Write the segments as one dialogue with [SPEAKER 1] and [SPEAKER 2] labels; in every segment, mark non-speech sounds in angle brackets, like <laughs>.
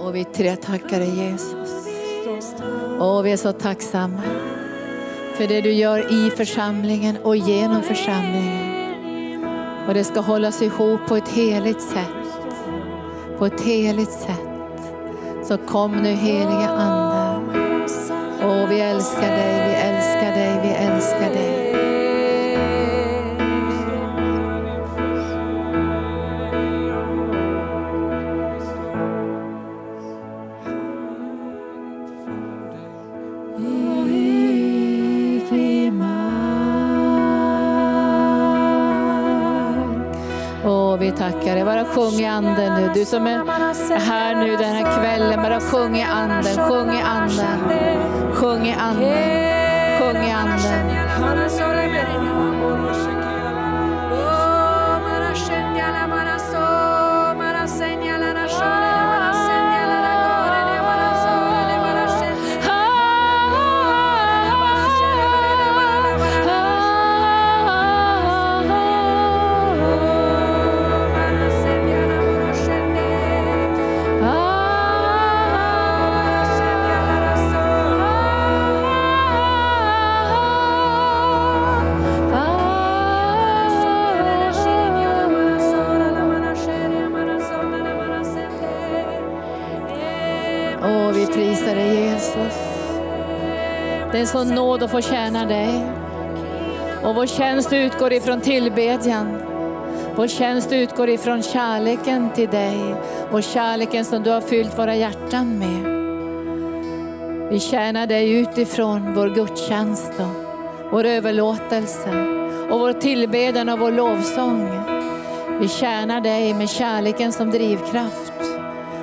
[SPEAKER 1] Och vi tre tackar dig Jesus. Och vi är så tacksamma för det du gör i församlingen och genom församlingen. Och det ska hållas ihop på ett heligt sätt. På ett heligt sätt. Så kom nu heliga Ande. Och vi älskar dig, vi älskar dig, vi älskar dig. Bara sjung i anden nu. Du som är här nu den här kvällen, bara sjung i anden, sjung i anden. Sjung i anden, sjung i anden. Åh, Det är en sån nåd att få tjäna dig. Och vår tjänst utgår ifrån tillbedjan. Vår tjänst utgår ifrån kärleken till dig och kärleken som du har fyllt våra hjärtan med. Vi tjänar dig utifrån vår gudstjänst och vår överlåtelse och vår tillbedjan och vår lovsång. Vi tjänar dig med kärleken som drivkraft.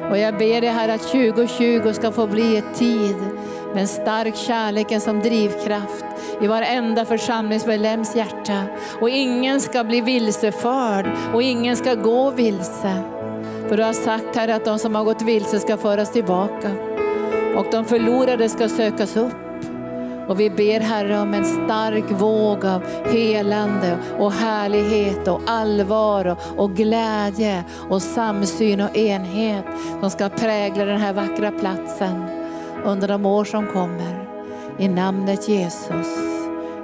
[SPEAKER 1] Och jag ber dig här att 2020 ska få bli ett tid med en stark kärleken som drivkraft i varenda församlingsmedlems hjärta. Och ingen ska bli vilseförd och ingen ska gå vilse. För du har sagt här att de som har gått vilse ska föras tillbaka och de förlorade ska sökas upp. Och vi ber Herre om en stark våg av helande och härlighet och allvar och, och glädje och samsyn och enhet som ska prägla den här vackra platsen under de år som kommer. I namnet Jesus,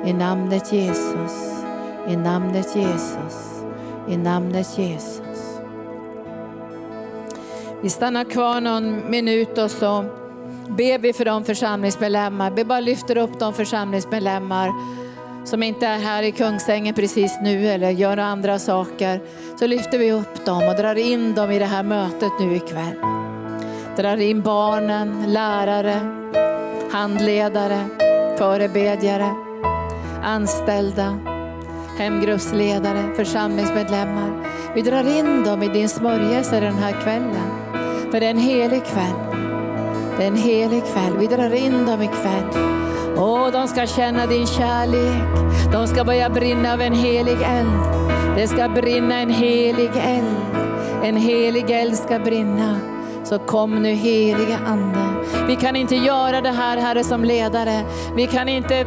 [SPEAKER 1] i namnet Jesus, i namnet Jesus, i namnet Jesus. Vi stannar kvar någon minut och så ber vi för de församlingsmedlemmar. Vi bara lyfter upp de församlingsmedlemmar som inte är här i Kungsängen precis nu eller gör andra saker. Så lyfter vi upp dem och drar in dem i det här mötet nu ikväll. Drar in barnen, lärare, handledare, förebedjare, anställda, hemgruppsledare, församlingsmedlemmar. Vi drar in dem i din smörjelse den här kvällen. För det är en helig kväll. Det är en helig kväll. Vi drar in dem ikväll. Och de ska känna din kärlek. De ska börja brinna av en helig eld. Det ska brinna en helig eld. En helig eld ska brinna. Så kom nu heliga Ande. Vi kan inte göra det här, Herre, som ledare. Vi kan inte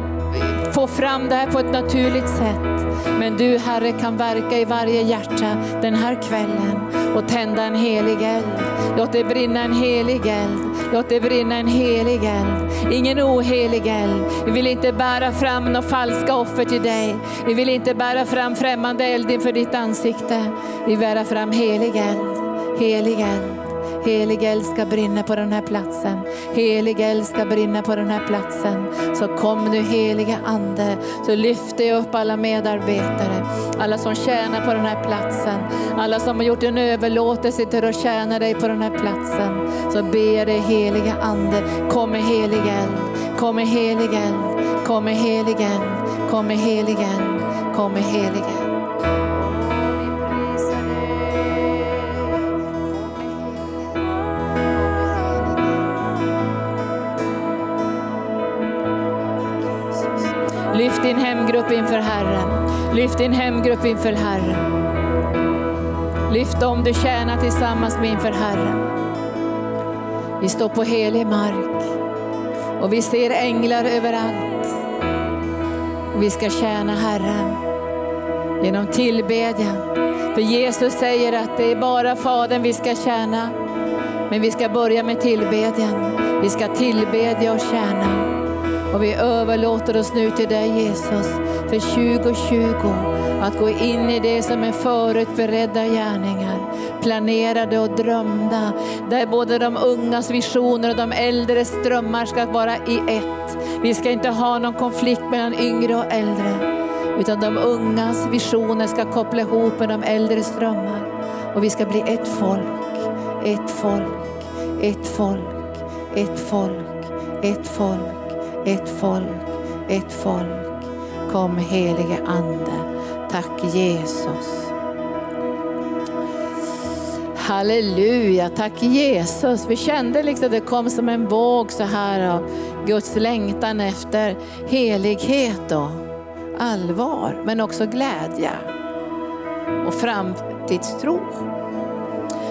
[SPEAKER 1] få fram det här på ett naturligt sätt. Men du, Herre, kan verka i varje hjärta den här kvällen och tända en helig eld. Låt det brinna en helig eld. Låt det brinna en helig eld. Ingen ohelig eld. Vi vill inte bära fram några falska offer till dig. Vi vill inte bära fram främmande eld inför ditt ansikte. Vi bära fram helig eld. Helig eld. Helig eld ska brinna på den här platsen. Helig eld ska brinna på den här platsen. Så kom nu heliga Ande, så lyfter jag upp alla medarbetare, alla som tjänar på den här platsen, alla som har gjort en överlåtelse till att tjäna dig på den här platsen. Så ber dig heliga Ande, kom med helig eld, kom med helig eld, kom med helig eld, kom med helig eld, kom med helig eld. Din hemgrupp inför Herren. Lyft din hemgrupp inför Herren. Lyft dem du tjänar tillsammans med inför Herren. Vi står på helig mark och vi ser änglar överallt. Och vi ska tjäna Herren genom tillbedjan. För Jesus säger att det är bara Fadern vi ska tjäna. Men vi ska börja med tillbedjan. Vi ska tillbedja och tjäna. Och vi överlåter oss nu till dig Jesus för 2020 att gå in i det som är förutberedda gärningar, planerade och drömda. Där både de ungas visioner och de äldres drömmar ska vara i ett. Vi ska inte ha någon konflikt mellan yngre och äldre. Utan de ungas visioner ska koppla ihop med de äldres drömmar. Och vi ska bli ett folk, ett folk, ett folk, ett folk, ett folk, ett folk, ett folk. ett folk, Kom helige Ande. Tack Jesus. Halleluja, tack Jesus. Vi kände liksom att det kom som en våg så här av Guds längtan efter helighet och allvar, men också glädje och framtidstro.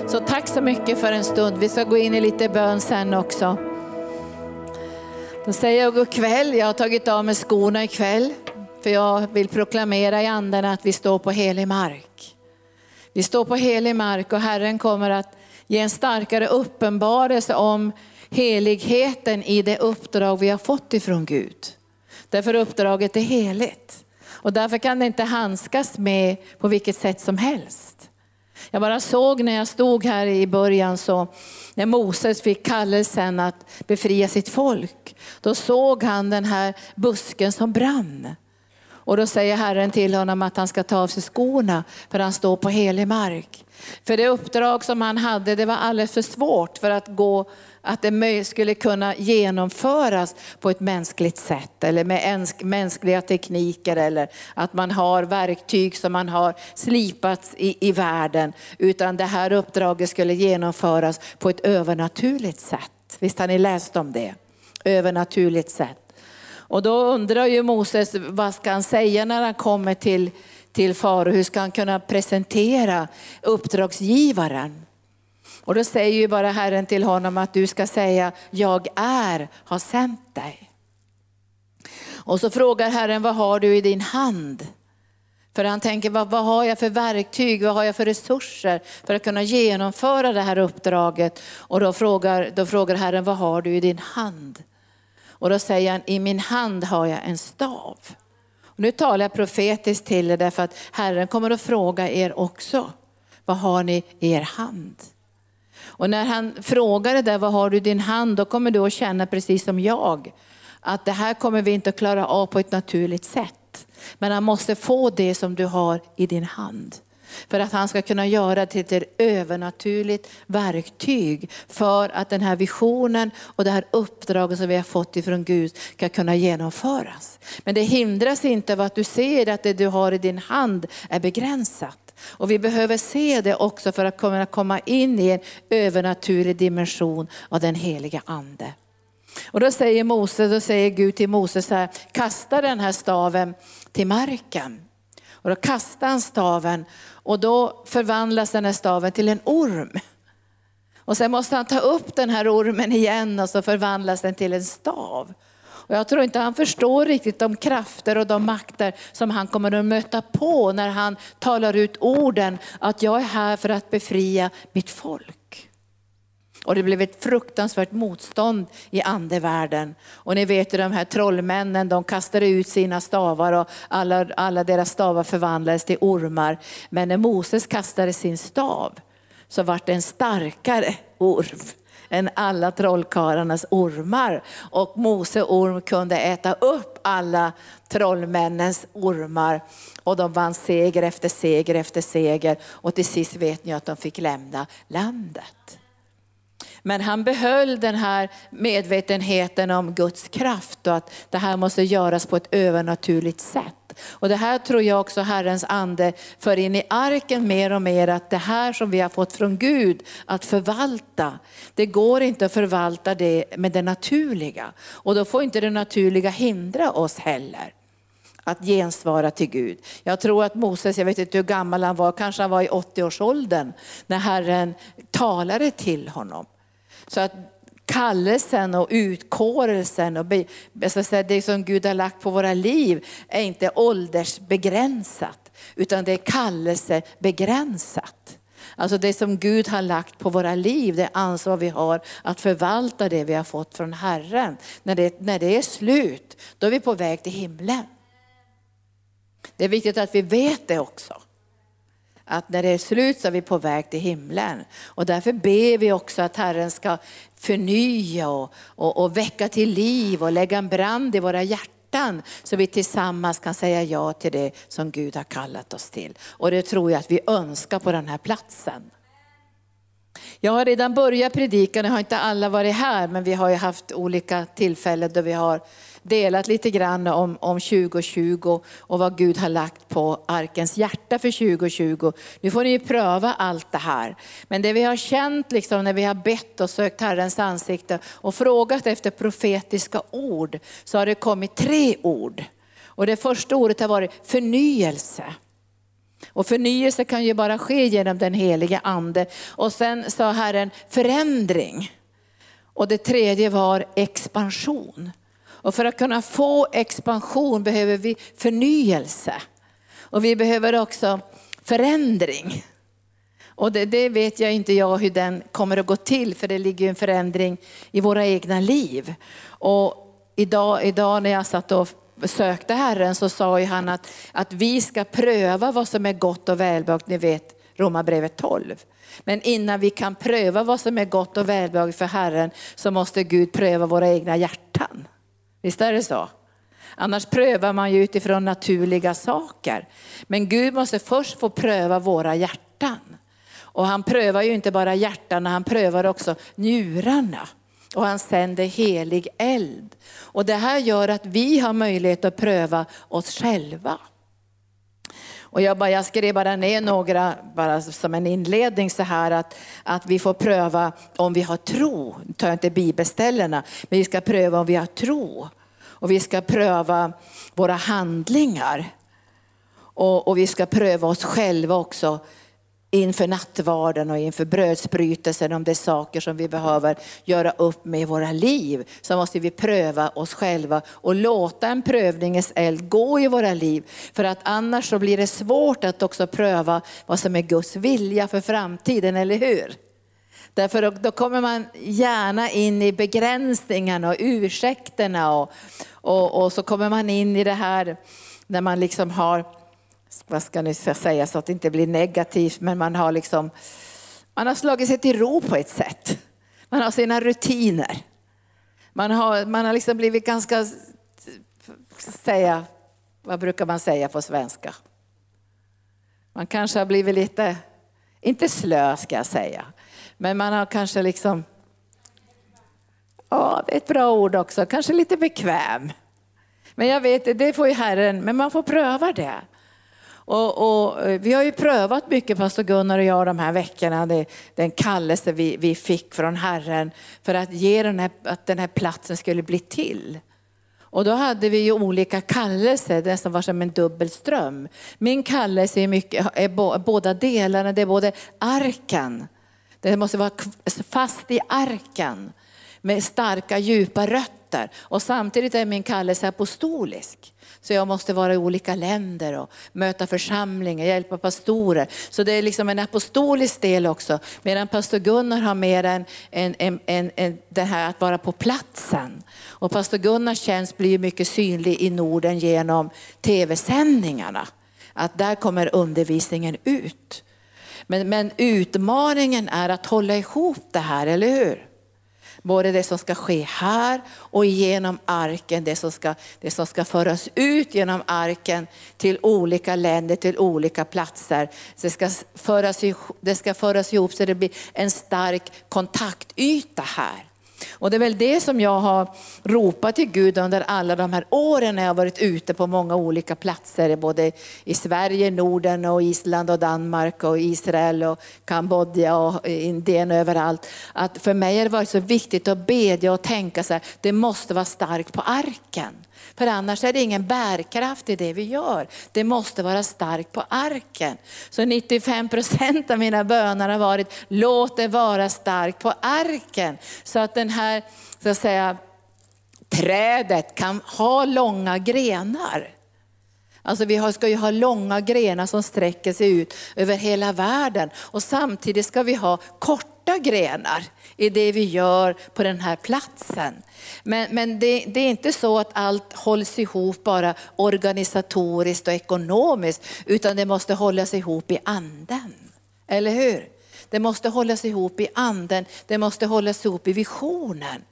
[SPEAKER 1] Så tack så mycket för en stund. Vi ska gå in i lite bön sen också. Då säger jag god kväll. Jag har tagit av mig skorna ikväll. För jag vill proklamera i anden att vi står på helig mark. Vi står på helig mark och Herren kommer att ge en starkare uppenbarelse om heligheten i det uppdrag vi har fått ifrån Gud. Därför uppdraget är heligt. Och därför kan det inte handskas med på vilket sätt som helst. Jag bara såg när jag stod här i början, så när Moses fick kallelsen att befria sitt folk, då såg han den här busken som brann. Och då säger Herren till honom att han ska ta av sig skorna för han står på helig mark. För det uppdrag som han hade det var alldeles för svårt för att gå att det skulle kunna genomföras på ett mänskligt sätt eller med mänskliga tekniker eller att man har verktyg som man har slipat i, i världen. Utan det här uppdraget skulle genomföras på ett övernaturligt sätt. Visst har ni läst om det? Övernaturligt sätt. Och då undrar ju Moses, vad ska han säga när han kommer till, till farao? Hur ska han kunna presentera uppdragsgivaren? Och då säger ju bara Herren till honom att du ska säga, jag är, har sänt dig. Och så frågar Herren, vad har du i din hand? För han tänker, vad, vad, har jag för verktyg, vad har jag för resurser för att kunna genomföra det här uppdraget? Och då frågar, då frågar Herren, vad har du i din hand? Och då säger han, i min hand har jag en stav. Och nu talar jag profetiskt till er därför att Herren kommer att fråga er också. Vad har ni i er hand? Och när han frågar det där, vad har du i din hand? Då kommer du att känna precis som jag. Att det här kommer vi inte att klara av på ett naturligt sätt. Men han måste få det som du har i din hand. För att han ska kunna göra det till ett övernaturligt verktyg för att den här visionen och det här uppdraget som vi har fått ifrån Gud ska kunna genomföras. Men det hindras inte av att du ser att det du har i din hand är begränsat. Och vi behöver se det också för att kunna komma in i en övernaturlig dimension av den heliga ande. Och då säger Moses, då säger Gud till Moses så här, kasta den här staven till marken. Och då kastar han staven och då förvandlas den här staven till en orm. Och sen måste han ta upp den här ormen igen och så förvandlas den till en stav. Och jag tror inte han förstår riktigt de krafter och de makter som han kommer att möta på när han talar ut orden att jag är här för att befria mitt folk. Och det blev ett fruktansvärt motstånd i andevärlden. Och ni vet ju de här trollmännen, de kastade ut sina stavar och alla, alla deras stavar förvandlades till ormar. Men när Moses kastade sin stav så vart det en starkare orm än alla trollkarlarnas ormar. Och Mose orm kunde äta upp alla trollmännens ormar. Och de vann seger efter seger efter seger. Och till sist vet ni att de fick lämna landet. Men han behöll den här medvetenheten om Guds kraft och att det här måste göras på ett övernaturligt sätt. Och det här tror jag också Herrens ande för in i arken mer och mer att det här som vi har fått från Gud att förvalta, det går inte att förvalta det med det naturliga. Och då får inte det naturliga hindra oss heller att gensvara till Gud. Jag tror att Moses, jag vet inte hur gammal han var, kanske han var i 80-årsåldern när Herren talade till honom. Så att kallelsen och utkårelsen och det som Gud har lagt på våra liv är inte åldersbegränsat utan det är kallelsebegränsat. Alltså det som Gud har lagt på våra liv, det ansvar vi har att förvalta det vi har fått från Herren. När det, när det är slut, då är vi på väg till himlen. Det är viktigt att vi vet det också. Att när det är slut så är vi på väg till himlen. Och därför ber vi också att Herren ska förnya och, och, och väcka till liv och lägga en brand i våra hjärtan så vi tillsammans kan säga ja till det som Gud har kallat oss till. Och det tror jag att vi önskar på den här platsen. Jag har redan börjat predika, nu har inte alla varit här, men vi har ju haft olika tillfällen då vi har delat lite grann om, om 2020 och vad Gud har lagt på arkens hjärta för 2020. Nu får ni ju pröva allt det här. Men det vi har känt liksom när vi har bett och sökt Herrens ansikte och frågat efter profetiska ord så har det kommit tre ord. Och det första ordet har varit förnyelse. Och förnyelse kan ju bara ske genom den heliga ande. Och sen sa Herren förändring. Och det tredje var expansion. Och för att kunna få expansion behöver vi förnyelse. Och vi behöver också förändring. Och det, det, vet jag inte jag hur den kommer att gå till, för det ligger en förändring i våra egna liv. Och idag, idag när jag satt och sökte Herren så sa ju han att, att vi ska pröva vad som är gott och välbehagligt, ni vet Romarbrevet 12. Men innan vi kan pröva vad som är gott och välbehagligt för Herren så måste Gud pröva våra egna hjärtan. Visst är det så? Annars prövar man ju utifrån naturliga saker. Men Gud måste först få pröva våra hjärtan. Och han prövar ju inte bara hjärtan, han prövar också njurarna. Och han sänder helig eld. Och det här gör att vi har möjlighet att pröva oss själva. Och jag, bara, jag skrev bara ner några, bara som en inledning så här att, att vi får pröva om vi har tro. Nu tar jag inte bibelställena, men vi ska pröva om vi har tro. Och vi ska pröva våra handlingar. Och, och vi ska pröva oss själva också inför nattvarden och inför brödsbrytelsen, om det är saker som vi behöver göra upp med i våra liv, så måste vi pröva oss själva och låta en prövningens eld gå i våra liv. För att annars så blir det svårt att också pröva vad som är Guds vilja för framtiden, eller hur? Därför då, då kommer man gärna in i begränsningarna och ursäkterna och, och, och så kommer man in i det här när man liksom har vad ska ni säga så att det inte blir negativt, men man har liksom, man har slagit sig till ro på ett sätt. Man har sina rutiner. Man har, man har liksom blivit ganska, säga, vad brukar man säga på svenska? Man kanske har blivit lite, inte slö ska jag säga, men man har kanske liksom, ja det är ett bra ord också, kanske lite bekväm. Men jag vet, det får ju Herren, men man får pröva det. Och, och, eh, vi har ju prövat mycket, pastor Gunnar och jag, de här veckorna, det, den kallelse vi, vi fick från Herren för att ge den här, att den här platsen skulle bli till. Och då hade vi ju olika kallelser, det som var som en dubbelström. Min kallelse är, mycket, är båda delarna, det är både arken, det måste vara fast i arken med starka djupa rötter. Och samtidigt är min kallelse apostolisk. Så jag måste vara i olika länder och möta församlingar, hjälpa pastorer. Så det är liksom en apostolisk del också. Medan pastor Gunnar har mer en, en, en, en, en, det här att vara på platsen. Och pastor Gunnars tjänst blir mycket synlig i Norden genom tv-sändningarna. Att där kommer undervisningen ut. Men, men utmaningen är att hålla ihop det här, eller hur? Både det som ska ske här och genom arken, det som ska, det som ska föras ut genom arken till olika länder, till olika platser. Det ska, föras, det ska föras ihop så det blir en stark kontaktyta här. Och det är väl det som jag har ropat till Gud under alla de här åren när jag varit ute på många olika platser, både i Sverige, Norden och Island och Danmark och Israel och Kambodja och Indien och överallt. Att för mig har det varit så viktigt att bedja och tänka så här, det måste vara starkt på arken. För annars är det ingen bärkraft i det vi gör. Det måste vara starkt på arken. Så 95 procent av mina böner har varit, låt det vara starkt på arken. Så att den här, så att säga, trädet kan ha långa grenar. Alltså vi ska ju ha långa grenar som sträcker sig ut över hela världen och samtidigt ska vi ha korta grenar i det vi gör på den här platsen. Men, men det, det, är inte så att allt hålls ihop bara organisatoriskt och ekonomiskt, utan det måste hållas ihop i anden. Eller hur? Det måste hållas ihop i anden, det måste hållas ihop i visionen.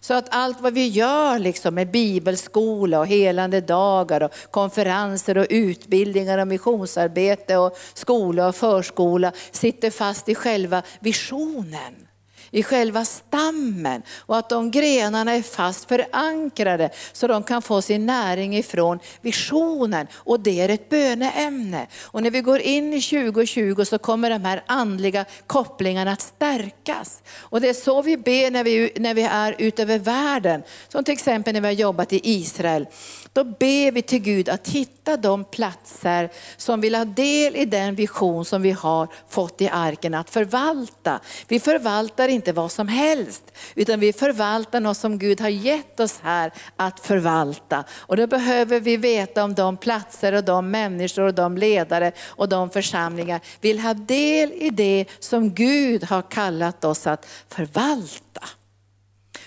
[SPEAKER 1] Så att allt vad vi gör liksom med bibelskola och helande dagar och konferenser och utbildningar och missionsarbete och skola och förskola sitter fast i själva visionen i själva stammen och att de grenarna är fast förankrade så de kan få sin näring ifrån visionen och det är ett böneämne. Och när vi går in i 2020 så kommer de här andliga kopplingarna att stärkas. Och det är så vi ber när vi, när vi är utöver världen. Som till exempel när vi har jobbat i Israel. Då ber vi till Gud att hitta de platser som vill ha del i den vision som vi har fått i arken att förvalta. Vi förvaltar inte vad som helst, utan vi förvaltar något som Gud har gett oss här att förvalta. Och då behöver vi veta om de platser och de människor och de ledare och de församlingar vill ha del i det som Gud har kallat oss att förvalta.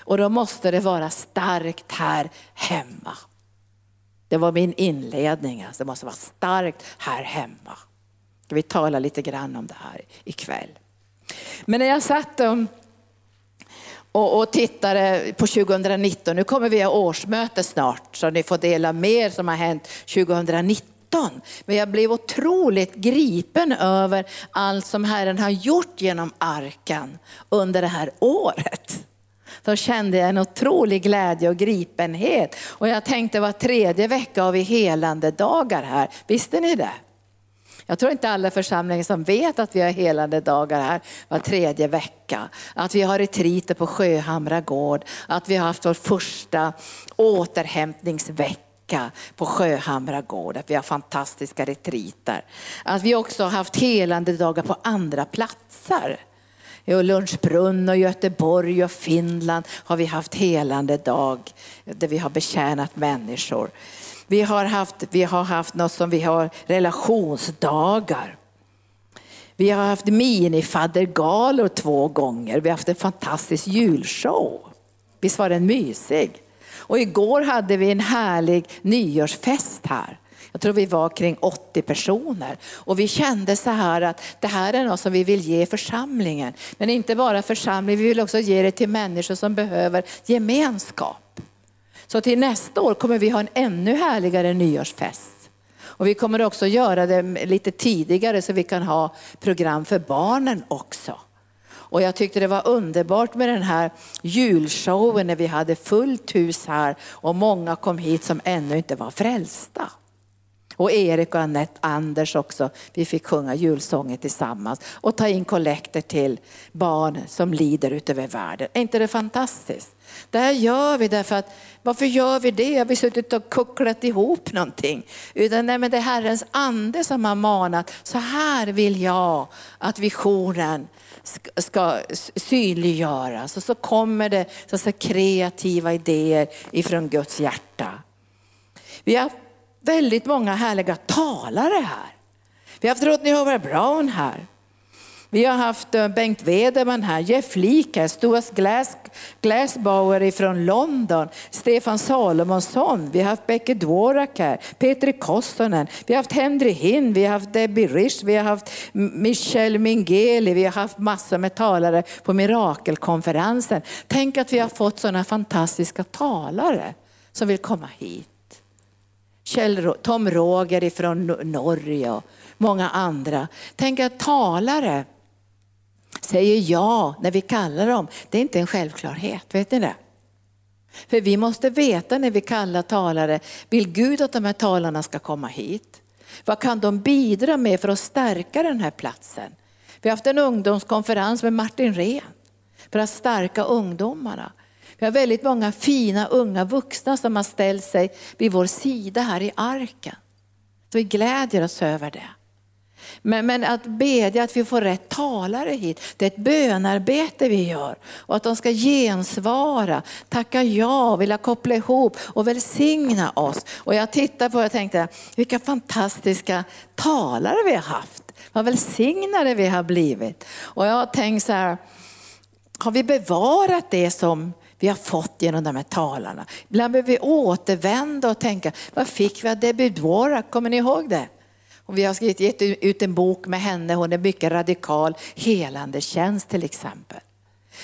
[SPEAKER 1] Och då måste det vara starkt här hemma. Det var min inledning, alltså det måste vara starkt här hemma. Ska vi tala lite grann om det här ikväll. Men när jag satt och, och tittade på 2019, nu kommer vi ha årsmöte snart så ni får dela mer som har hänt 2019. Men jag blev otroligt gripen över allt som Herren har gjort genom arken under det här året så kände jag en otrolig glädje och gripenhet. Och jag tänkte var tredje vecka har vi helande dagar här. Visste ni det? Jag tror inte alla församlingar som vet att vi har helande dagar här var tredje vecka. Att vi har retriter på Sjöhamra gård, att vi har haft vår första återhämtningsvecka på Sjöhamra gård, att vi har fantastiska retriter. Att vi också har haft helande dagar på andra platser. Eh, I Lundsbrunn och Göteborg och Finland har vi haft helande dag där vi har betjänat människor. Vi har haft, vi har haft något som vi har relationsdagar. Vi har haft minifaddergalor två gånger. Vi har haft en fantastisk julshow. Visst var den mysig? Och igår hade vi en härlig nyårsfest här. Jag tror vi var kring 80 personer. Och vi kände så här att det här är något som vi vill ge församlingen. Men inte bara församlingen, vi vill också ge det till människor som behöver gemenskap. Så till nästa år kommer vi ha en ännu härligare nyårsfest. Och vi kommer också göra det lite tidigare så vi kan ha program för barnen också. Och jag tyckte det var underbart med den här julshowen när vi hade fullt hus här och många kom hit som ännu inte var frälsta. Och Erik och Annette Anders också. Vi fick sjunga julsånger tillsammans och ta in kollekter till barn som lider utöver världen. Är inte det fantastiskt? Det här gör vi därför att, varför gör vi det? Har vi suttit och kucklat ihop någonting? Utan nej, men det är Herrens ande som har manat, så här vill jag att visionen ska, synliggöras. Och så kommer det så kreativa idéer ifrån Guds hjärta. Vi har väldigt många härliga talare här. Vi har haft Rodney Howard Brown här. Vi har haft eh, Bengt Wederman här, Jeff Leak här, Stuart Glass, Glassbauer från London, Stefan Salomonsson, vi har haft Becky Dvorak här, Petri Kostonen, vi har haft Henry Hinn, vi har haft Debbie Risch, vi har haft Michelle Mingeli, vi har haft massor med talare på Mirakelkonferensen. Tänk att vi har fått sådana fantastiska talare som vill komma hit. Kjell, Tom Roger från Norge och många andra. Tänk att talare säger ja när vi kallar dem. Det är inte en självklarhet, vet ni det? För vi måste veta när vi kallar talare, vill Gud att de här talarna ska komma hit? Vad kan de bidra med för att stärka den här platsen? Vi har haft en ungdomskonferens med Martin Rehn för att stärka ungdomarna. Vi har väldigt många fina unga vuxna som har ställt sig vid vår sida här i arken. Så vi glädjer oss över det. Men, men att bedja att vi får rätt talare hit, det är ett bönarbete vi gör. Och att de ska gensvara, tacka ja, vilja koppla ihop och välsigna oss. Och jag tittar på och tänkte, vilka fantastiska talare vi har haft. Vad välsignade vi har blivit. Och jag har tänkt så här, har vi bevarat det som vi har fått genom de här talarna? Ibland behöver vi återvända och tänka, vad fick vi av Debbie Dvorak? Kommer ni ihåg det? Och vi har skrivit, gett ut en bok med henne, hon är mycket radikal, helande tjänst till exempel.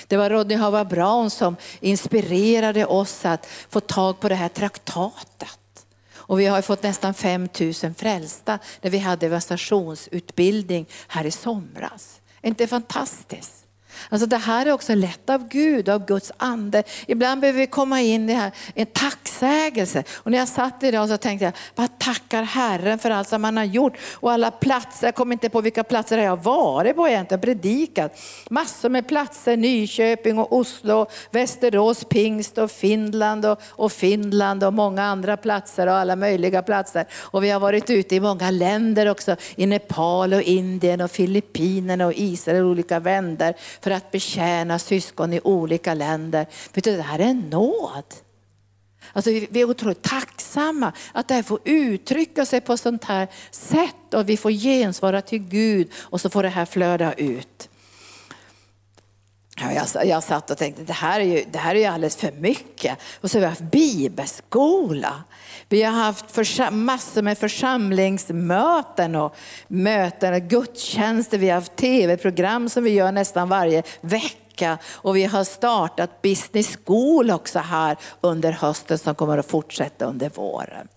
[SPEAKER 1] Det var Rodney Howard Brown som inspirerade oss att få tag på det här traktatet. Och vi har fått nästan 5000 frälsta när vi hade evangelisationsutbildning här i somras. Är inte fantastiskt? Alltså det här är också lätt av Gud, av Guds ande. Ibland behöver vi komma in i här, en tacksägelse. Och när jag satt idag så tänkte jag, vad tackar Herren för allt som han har gjort. Och alla platser, jag kommer inte på vilka platser jag har varit på egentligen, predikat. Massor med platser, Nyköping och Oslo, Västerås, Pingst och Finland och, och Finland och många andra platser och alla möjliga platser. Och vi har varit ute i många länder också, i Nepal och Indien och Filippinerna och Israel, olika vänder för att betjäna syskon i olika länder. Vet du, det här är en nåd. Alltså, vi är otroligt tacksamma att det här får uttrycka sig på sånt här sätt och vi får gensvara till Gud och så får det här flöda ut. Jag, jag satt och tänkte det här, är ju, det här är ju alldeles för mycket. Och så har vi haft bibelskola. Vi har haft massor med församlingsmöten och möten och gudstjänster. Vi har haft tv-program som vi gör nästan varje vecka. Och vi har startat business school också här under hösten som kommer att fortsätta under våren.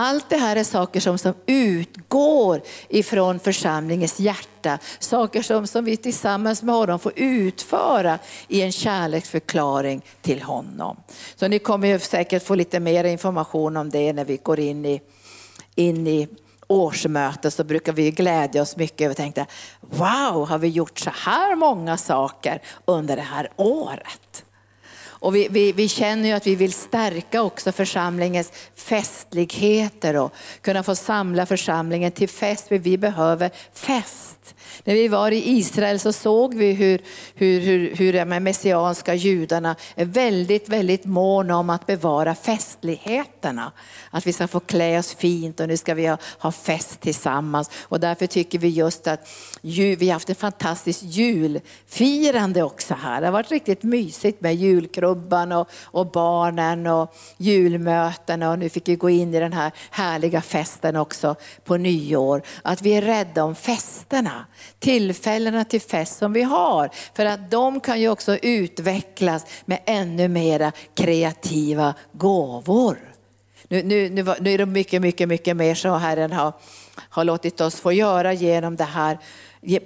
[SPEAKER 1] Allt det här är saker som, som utgår ifrån församlingens hjärta. Saker som, som vi tillsammans med honom får utföra i en kärleksförklaring till honom. Så ni kommer ju säkert få lite mer information om det när vi går in i, in i årsmöte så brukar vi glädja oss mycket över och tänkte, wow, har vi gjort så här många saker under det här året? Och vi, vi, vi, känner ju att vi vill stärka också församlingens festligheter och kunna få samla församlingen till fest, för vi behöver fest. När vi var i Israel så såg vi hur, hur, hur, hur de messianska judarna är väldigt, väldigt måna om att bevara festligheterna. Att vi ska få klä oss fint och nu ska vi ha, ha fest tillsammans. Och därför tycker vi just att vi har haft ett fantastiskt julfirande också här. Det har varit riktigt mysigt med klubban och, och barnen och julmöten och nu fick vi gå in i den här härliga festen också på nyår. Att vi är rädda om festerna tillfällena till fest som vi har. För att de kan ju också utvecklas med ännu mera kreativa gåvor. Nu, nu, nu, nu är det mycket, mycket, mycket mer som Herren har, har låtit oss få göra genom det här,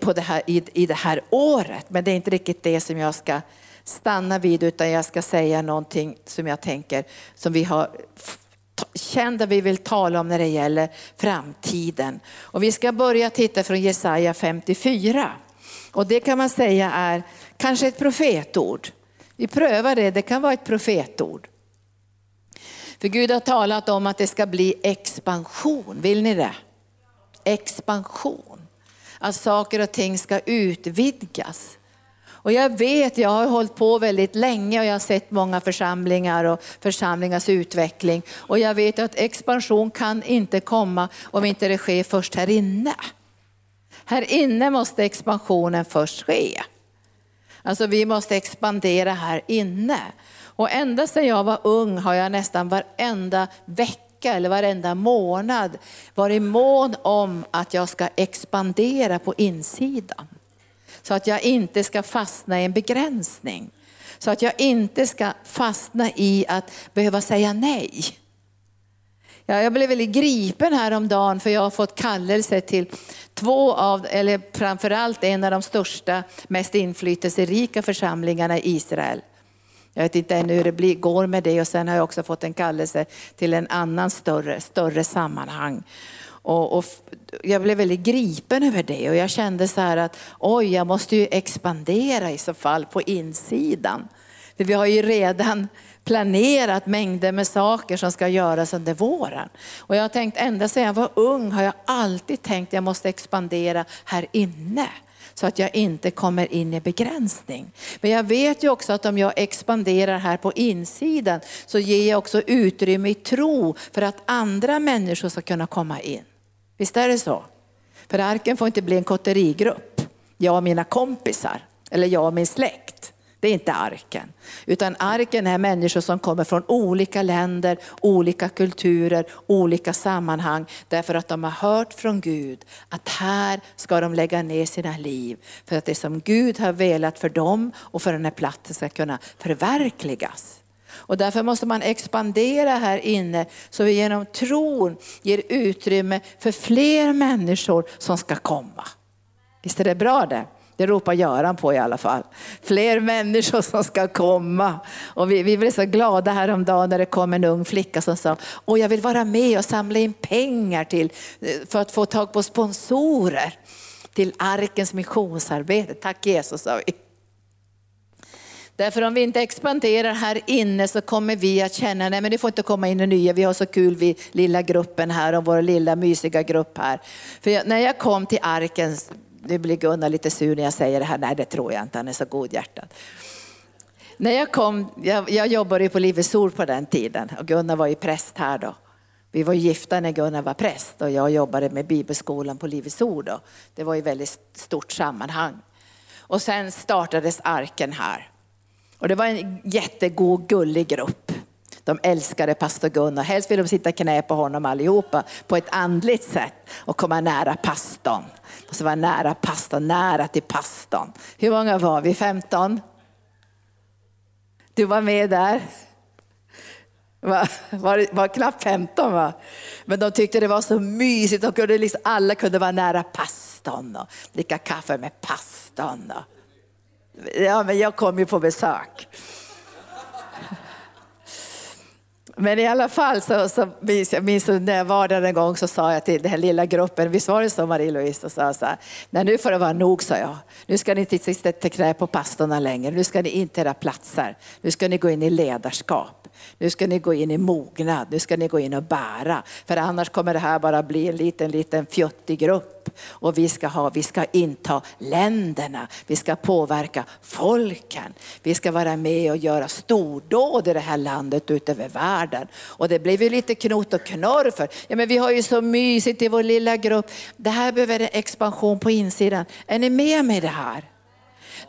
[SPEAKER 1] på det här, i, i det här året. Men det är inte riktigt det som jag ska stanna vid utan jag ska säga någonting som jag tänker som vi har kända vi vill tala om när det gäller framtiden. Och vi ska börja titta från Jesaja 54. Och det kan man säga är kanske ett profetord. Vi prövar det, det kan vara ett profetord. För Gud har talat om att det ska bli expansion, vill ni det? Expansion. Att saker och ting ska utvidgas. Och jag vet, jag har hållit på väldigt länge och jag har sett många församlingar och församlingars utveckling. Och jag vet att expansion kan inte komma om inte det sker först här inne. Här inne måste expansionen först ske. Alltså vi måste expandera här inne. Och ända sedan jag var ung har jag nästan varenda vecka eller varenda månad varit mån om att jag ska expandera på insidan. Så att jag inte ska fastna i en begränsning. Så att jag inte ska fastna i att behöva säga nej. Ja, jag blev väldigt gripen häromdagen för jag har fått kallelse till två av, eller framförallt en av de största, mest inflytelserika församlingarna i Israel. Jag vet inte ännu hur det blir, går med det och sen har jag också fått en kallelse till en annan större, större sammanhang. Och, och, jag blev väldigt gripen över det och jag kände så här att oj, jag måste ju expandera i så fall på insidan. För vi har ju redan planerat mängder med saker som ska göras under våren. Och jag har tänkt ända sedan jag var ung har jag alltid tänkt att jag måste expandera här inne så att jag inte kommer in i begränsning. Men jag vet ju också att om jag expanderar här på insidan så ger jag också utrymme i tro för att andra människor ska kunna komma in. Visst är det så? För arken får inte bli en kotterigrupp, jag och mina kompisar eller jag och min släkt. Det är inte arken. Utan arken är människor som kommer från olika länder, olika kulturer, olika sammanhang. Därför att de har hört från Gud att här ska de lägga ner sina liv. För att det som Gud har velat för dem och för den här platsen ska kunna förverkligas. Och därför måste man expandera här inne så vi genom tron ger utrymme för fler människor som ska komma. Visst är det bra det? Det ropar Göran på i alla fall. Fler människor som ska komma. Och vi, vi blev så glada häromdagen när det kom en ung flicka som sa, Åh, jag vill vara med och samla in pengar till, eh, för att få tag på sponsorer till Arkens missionsarbete. Tack Jesus, sa vi. Därför om vi inte expanderar här inne så kommer vi att känna, nej men det får inte komma in nya, vi har så kul vi lilla gruppen här och vår lilla mysiga grupp här. För jag, när jag kom till Arken, nu blir Gunnar lite sur när jag säger det här. Nej, det tror jag inte. Han är så godhjärtad. När jag kom, jag, jag jobbade på Livets Ord på den tiden och Gunnar var ju präst här då. Vi var gifta när Gunnar var präst och jag jobbade med bibelskolan på Livets Ord. Då. Det var ju väldigt stort sammanhang. Och sen startades arken här. Och det var en jättegod, gullig grupp. De älskade pastor Gunnar. Helst vill de sitta knä på honom allihopa på ett andligt sätt och komma nära pastorn. Och så var nära pastorn, nära till pastorn. Hur många var vi? 15? Du var med där? Var, var, var knappt 15 va? Men de tyckte det var så mysigt. De kunde liksom, alla kunde vara nära pastorn och dricka kaffe med pastorn. Ja, men jag kom ju på besök. Men i alla fall så, så minns jag minns när jag var där en gång så sa jag till den här lilla gruppen, visst var det så Marie-Louise, och sa så här, nej nu får det vara nog sa jag. Nu ska ni inte sitta knä på pastorna längre, nu ska ni in till era platser, nu ska ni gå in i ledarskap. Nu ska ni gå in i mognad, nu ska ni gå in och bära. För annars kommer det här bara bli en liten, liten fjuttig grupp. Och vi ska, ha, vi ska inta länderna, vi ska påverka folken. Vi ska vara med och göra stordåd i det här landet ut över världen. Och det blev ju lite knot och knorr för, ja men vi har ju så mysigt i vår lilla grupp. Det här behöver en expansion på insidan. Är ni med mig i det här?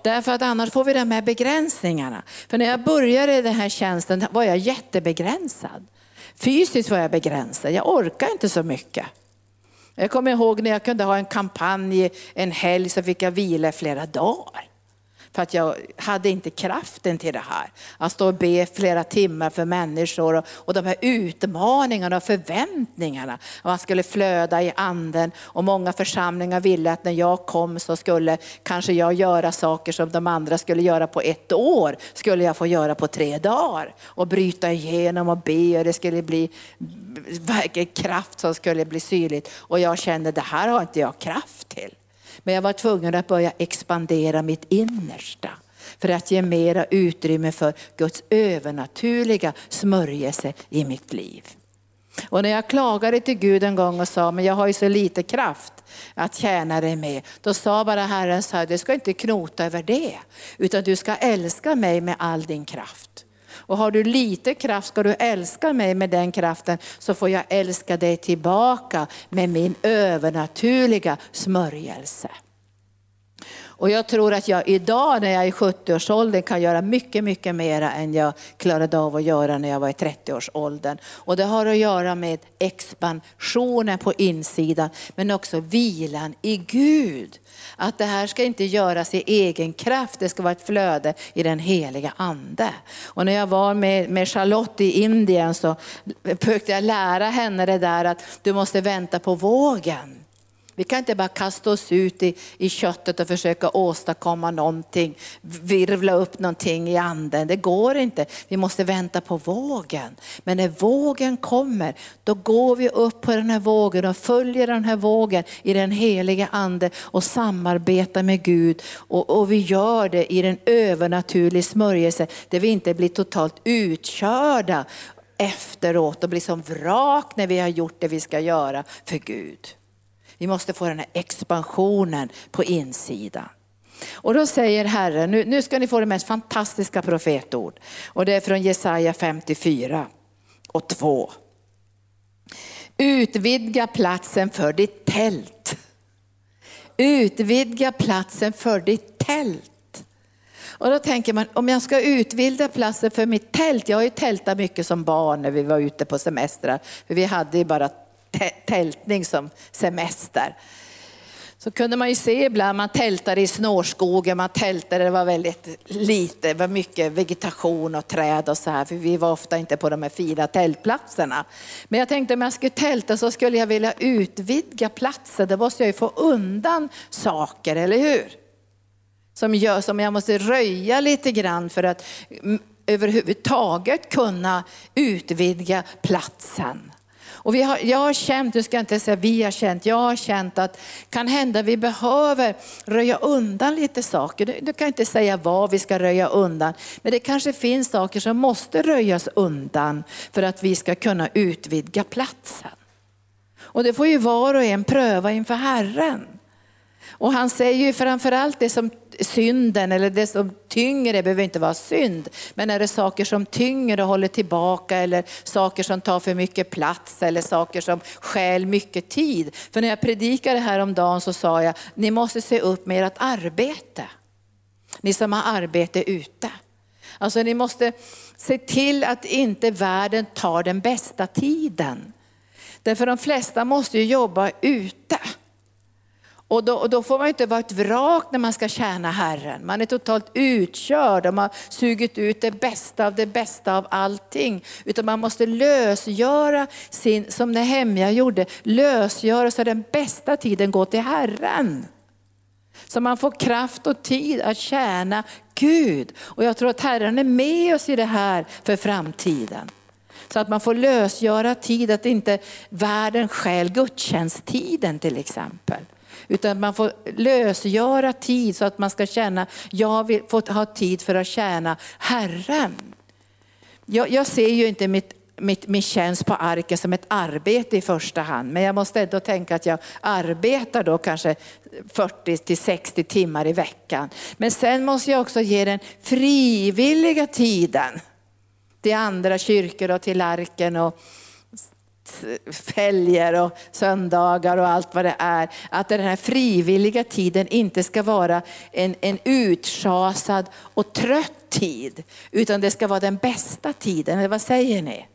[SPEAKER 1] Därför att annars får vi de här begränsningarna. För när jag började den här tjänsten var jag jättebegränsad. Fysiskt var jag begränsad, jag orkar inte så mycket. Jag kommer ihåg när jag kunde ha en kampanj en helg så fick jag vila flera dagar. För att jag hade inte kraften till det här. Att stå och be flera timmar för människor och, och de här utmaningarna och förväntningarna. Att man skulle flöda i anden och många församlingar ville att när jag kom så skulle kanske jag göra saker som de andra skulle göra på ett år. Skulle jag få göra på tre dagar och bryta igenom och be och det skulle bli verkligen kraft som skulle bli synligt. Och jag kände det här har inte jag kraft till. Men jag var tvungen att börja expandera mitt innersta för att ge mera utrymme för Guds övernaturliga smörjelse i mitt liv. Och när jag klagade till Gud en gång och sa, men jag har ju så lite kraft att tjäna dig med. Då sa bara Herren så här, du ska inte knota över det, utan du ska älska mig med all din kraft. Och har du lite kraft ska du älska mig med den kraften så får jag älska dig tillbaka med min övernaturliga smörjelse. Och jag tror att jag idag när jag är i 70-årsåldern kan göra mycket, mycket mera än jag klarade av att göra när jag var i 30-årsåldern. Och det har att göra med expansionen på insidan men också vilan i Gud. Att det här ska inte göras i egen kraft, det ska vara ett flöde i den heliga ande. Och när jag var med, med Charlotte i Indien så försökte jag lära henne det där att du måste vänta på vågen. Vi kan inte bara kasta oss ut i, i köttet och försöka åstadkomma någonting, virvla upp någonting i anden. Det går inte. Vi måste vänta på vågen. Men när vågen kommer, då går vi upp på den här vågen och följer den här vågen i den heliga ande och samarbetar med Gud. Och, och vi gör det i den övernaturliga smörjelse där vi inte blir totalt utkörda efteråt och blir som vrak när vi har gjort det vi ska göra för Gud. Vi måste få den här expansionen på insidan. Och då säger Herren, nu, nu ska ni få det mest fantastiska profetord. Och det är från Jesaja 54 och 2. Utvidga platsen för ditt tält. Utvidga platsen för ditt tält. Och då tänker man, om jag ska utvidga platsen för mitt tält, jag har ju tältat mycket som barn när vi var ute på semestrar, för vi hade ju bara tältning som semester. Så kunde man ju se ibland, man tältade i snårskogen, man tältade, det var väldigt lite, det var mycket vegetation och träd och så här, för vi var ofta inte på de här fina tältplatserna. Men jag tänkte om jag skulle tälta så skulle jag vilja utvidga platsen, då måste jag ju få undan saker, eller hur? Som, gör, som jag måste röja lite grann för att överhuvudtaget kunna utvidga platsen. Och vi har, jag har känt, nu ska jag inte säga vi har känt, jag har känt att kan hända vi behöver röja undan lite saker. Du, du kan inte säga vad vi ska röja undan, men det kanske finns saker som måste röjas undan för att vi ska kunna utvidga platsen. Och det får ju var och en pröva inför Herren. Och han säger ju framförallt det som synden eller det som tynger, det behöver inte vara synd. Men är det saker som tynger och håller tillbaka eller saker som tar för mycket plats eller saker som stjäl mycket tid. För när jag predikade häromdagen så sa jag, ni måste se upp med ert arbete. Ni som har arbete ute. Alltså ni måste se till att inte världen tar den bästa tiden. Därför de flesta måste ju jobba ute. Och då, och då, får man inte vara ett vrak när man ska tjäna Herren. Man är totalt utkörd och man har sugit ut det bästa av det bästa av allting. Utan man måste lösgöra sin, som Nehemja gjorde, lösgöra så den bästa tiden går till Herren. Så man får kraft och tid att tjäna Gud. Och jag tror att Herren är med oss i det här för framtiden. Så att man får lösgöra tid, att inte världen stjäl gudstjänsttiden till exempel. Utan man får lösgöra tid så att man ska känna, jag vill få ha tid för att tjäna Herren. Jag, jag ser ju inte mitt mitt, min tjänst på arken som ett arbete i första hand. Men jag måste ändå tänka att jag arbetar då kanske 40 till 60 timmar i veckan. Men sen måste jag också ge den frivilliga tiden till andra kyrkor och till arken och helger och söndagar och allt vad det är. Att den här frivilliga tiden inte ska vara en, en utschasad och trött tid, utan det ska vara den bästa tiden. Eller vad säger ni?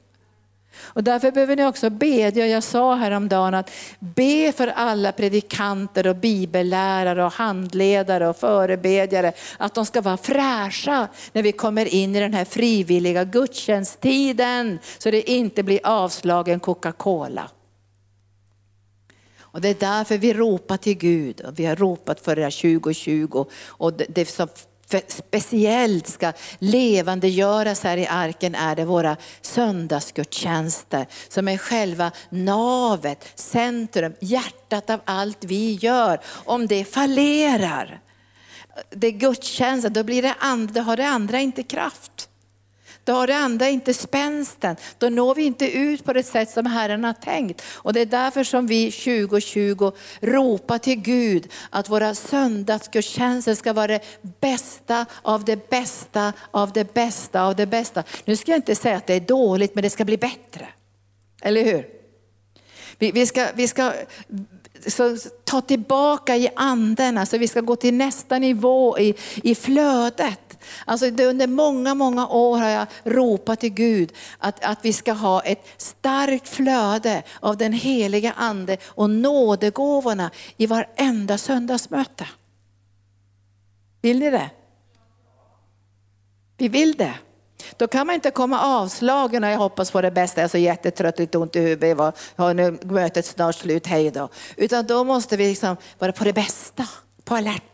[SPEAKER 1] Och därför behöver ni också bedja. Jag sa häromdagen att be för alla predikanter och bibellärare och handledare och förebedjare att de ska vara fräscha när vi kommer in i den här frivilliga gudstjänsttiden så det inte blir avslagen Coca-Cola. Och det är därför vi ropar till Gud. Och vi har ropat för det här 2020 och det, det som speciellt ska levandegöras här i arken är det våra söndagsgudstjänster som är själva navet, centrum, hjärtat av allt vi gör. Om det fallerar, det är gudstjänsten, då, blir det and, då har det andra inte kraft. Då har det andra inte spänsten. Då når vi inte ut på det sätt som Herren har tänkt. Och det är därför som vi 2020 ropar till Gud att våra söndagsgudstjänster ska vara det bästa av det bästa av det bästa av det bästa. Nu ska jag inte säga att det är dåligt, men det ska bli bättre. Eller hur? Vi, vi ska, vi ska så ta tillbaka i anden, alltså vi ska gå till nästa nivå i, i flödet. Alltså under många, många år har jag ropat till Gud att, att vi ska ha ett starkt flöde av den heliga ande och nådegåvorna i varenda söndagsmöte. Vill ni det? Vi vill det. Då kan man inte komma avslagen och jag hoppas på det bästa, jag är så jättetrött, lite ont i huvudet, har nu mötet snart slut, hej då. Utan då måste vi liksom vara på det bästa, på alerten.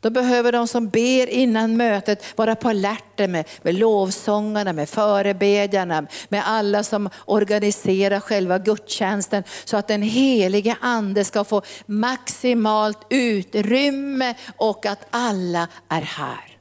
[SPEAKER 1] Då behöver de som ber innan mötet vara på alerten med, med lovsångarna, med förebedjarna, med alla som organiserar själva gudstjänsten så att den helige ande ska få maximalt utrymme och att alla är här.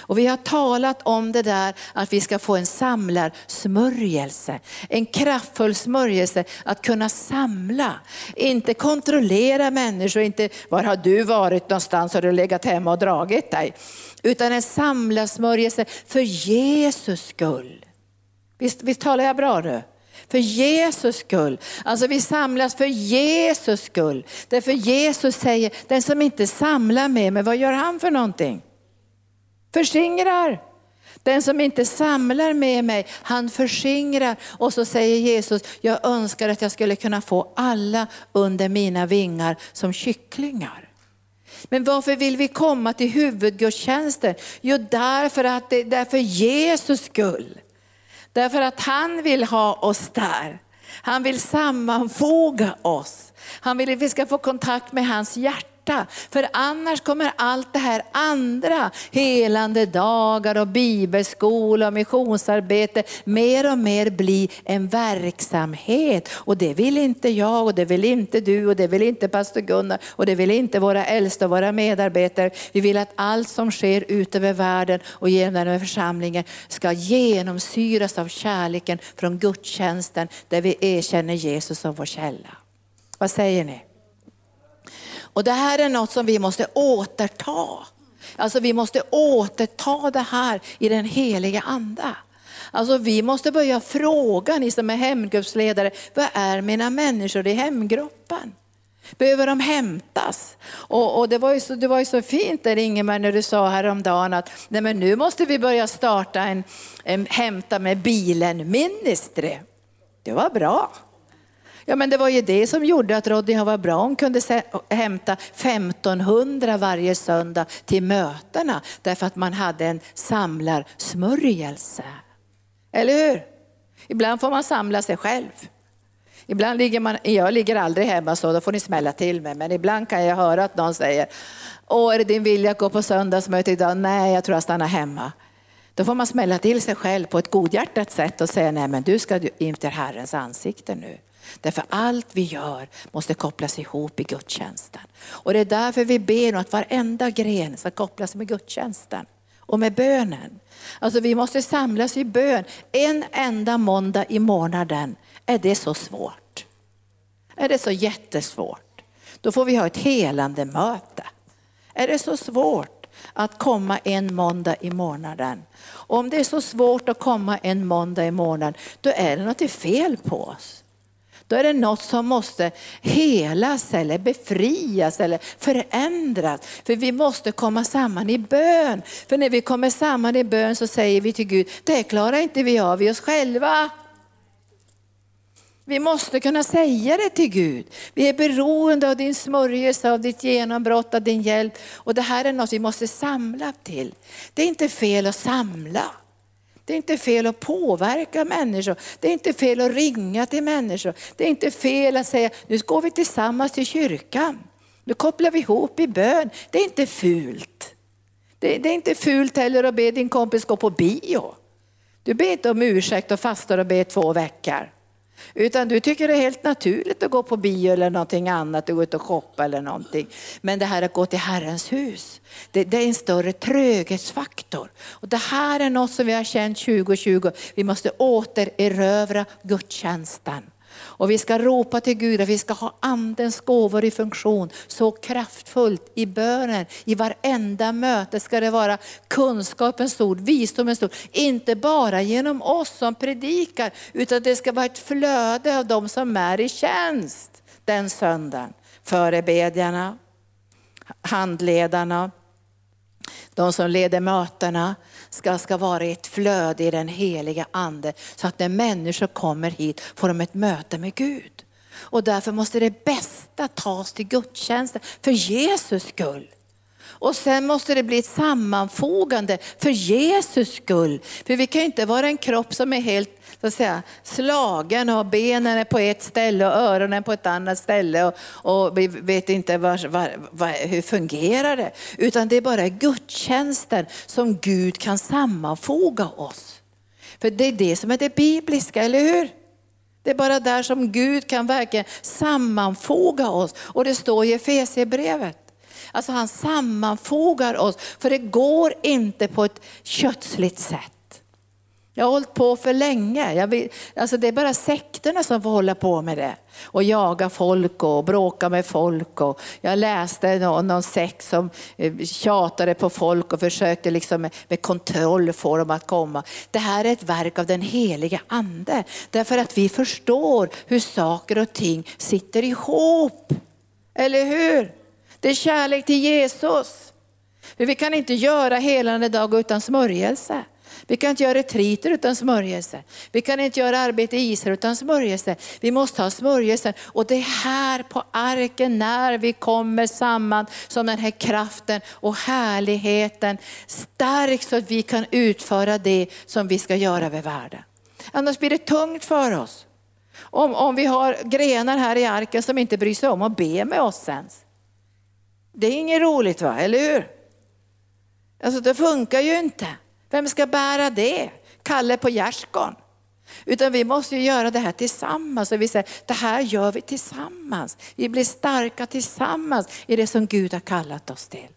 [SPEAKER 1] Och vi har talat om det där att vi ska få en samlarsmörjelse, en kraftfull smörjelse att kunna samla. Inte kontrollera människor, inte var har du varit någonstans, har du legat hemma och dragit dig? Utan en samlarsmörjelse för Jesus skull. Visst, visst talar jag bra nu? För Jesus skull. Alltså vi samlas för Jesus skull. Därför Jesus säger, den som inte samlar med mig, vad gör han för någonting? Förskingrar. Den som inte samlar med mig, han förskingrar. Och så säger Jesus, jag önskar att jag skulle kunna få alla under mina vingar som kycklingar. Men varför vill vi komma till huvudgudstjänsten? Jo, därför att det är för Jesus skull. Därför att han vill ha oss där. Han vill sammanfoga oss. Han vill att vi ska få kontakt med hans hjärta hjärta. För annars kommer allt det här andra, helande dagar och bibelskola och missionsarbete, mer och mer bli en verksamhet. Och det vill inte jag och det vill inte du och det vill inte pastor Gunnar och det vill inte våra äldsta och våra medarbetare. Vi vill att allt som sker ut över världen och genom den här församlingen ska genomsyras av kärleken från gudstjänsten där vi erkänner Jesus som vår källa. Vad säger ni? Och det här är något som vi måste återta. Alltså vi måste återta det här i den heliga anda. Alltså vi måste börja fråga, ni som är hemgruppsledare, vad är mina människor i hemgruppen? Behöver de hämtas? Och, och, det, var ju så, det var ju så fint där Ingemar när du sa häromdagen att nej men nu måste vi börja starta en, en hämta med bilen ministry. Det var bra. Ja, men det var ju det som gjorde att Rodney var bra. Hon kunde hämta 1500 varje söndag till mötena därför att man hade en samlarsmörjelse. Eller hur? Ibland får man samla sig själv. Ibland ligger man, jag ligger aldrig hemma så, då får ni smälla till mig. Men ibland kan jag höra att någon säger, åh är det din vilja att gå på söndagsmöte idag? Nej, jag tror jag stannar hemma. Då får man smälla till sig själv på ett godhjärtat sätt och säga, nej men du ska inför Herrens ansikte nu. Därför allt vi gör måste kopplas ihop i gudstjänsten. Och det är därför vi ber att varenda gren ska kopplas med gudstjänsten och med bönen. Alltså vi måste samlas i bön en enda måndag i månaden. Är det så svårt? Är det så jättesvårt? Då får vi ha ett helande möte. Är det så svårt att komma en måndag i månaden? Och om det är så svårt att komma en måndag i månaden, då är det något fel på oss. Då är det något som måste helas eller befrias eller förändras. För vi måste komma samman i bön. För när vi kommer samman i bön så säger vi till Gud, det klarar inte vi av i oss själva. Vi måste kunna säga det till Gud. Vi är beroende av din smörjelse, av ditt genombrott, av din hjälp. Och det här är något vi måste samla till. Det är inte fel att samla. Det är inte fel att påverka människor. Det är inte fel att ringa till människor. Det är inte fel att säga, nu går vi tillsammans till kyrkan. Nu kopplar vi ihop i bön. Det är inte fult. Det, är inte fult heller att be din kompis gå på bio. Du ber inte om ursäkt och fastar och ber två veckor. Utan du tycker det är helt naturligt att gå på bio eller någonting annat, att gå ut och shoppa eller någonting. Men det här att gå till Herrens hus, det, det, är en större tröghetsfaktor. Och det här är något som vi har känt 2020, vi måste återerövra gudstjänsten. Och vi ska ropa till Gud att vi ska ha andens gåvor i funktion så kraftfullt i bönen. I varenda möte ska det vara kunskapens ord, visdomens ord. Inte bara genom oss som predikar utan det ska vara ett flöde av de som är i tjänst den söndagen. Förebedjarna, handledarna, de som leder mötena ska, ska vara i ett flöde i den heliga ande så att när människor kommer hit får de ett möte med Gud. Och därför måste det bästa tas till gudstjänsten för Jesus skull. Och sen måste det bli ett sammanfogande för Jesus skull. För vi kan ju inte vara en kropp som är helt så att säga, slagen och benen är på ett ställe och öronen på ett annat ställe och, och vi vet inte var, var, var, hur fungerar det. Utan det är bara gudstjänsten som Gud kan sammanfoga oss. För det är det som är det bibliska, eller hur? Det är bara där som Gud kan verkligen sammanfoga oss. Och det står i Efesierbrevet. Alltså han sammanfogar oss, för det går inte på ett kötsligt sätt. Jag har hållit på för länge. Jag vill, alltså det är bara sekterna som får hålla på med det. Och jaga folk och bråka med folk. Och jag läste någon, någon sekt som eh, tjatade på folk och försökte liksom med, med kontroll få dem att komma. Det här är ett verk av den heliga ande. Därför att vi förstår hur saker och ting sitter ihop. Eller hur? Det är kärlek till Jesus. För Vi kan inte göra helande dag utan smörjelse. Vi kan inte göra retriter utan smörjelse. Vi kan inte göra arbete i Israel utan smörjelse. Vi måste ha smörjelsen. Och det är här på arken när vi kommer samman som den här kraften och härligheten stärks så att vi kan utföra det som vi ska göra över världen. Annars blir det tungt för oss. Om, om vi har grenar här i arken som inte bryr sig om att be med oss ens. Det är inget roligt va, eller hur? Alltså det funkar ju inte. Vem ska bära det? Kalle på gärdsgården? Utan vi måste ju göra det här tillsammans. Och vi säger, det här gör vi tillsammans. Vi blir starka tillsammans i det som Gud har kallat oss till.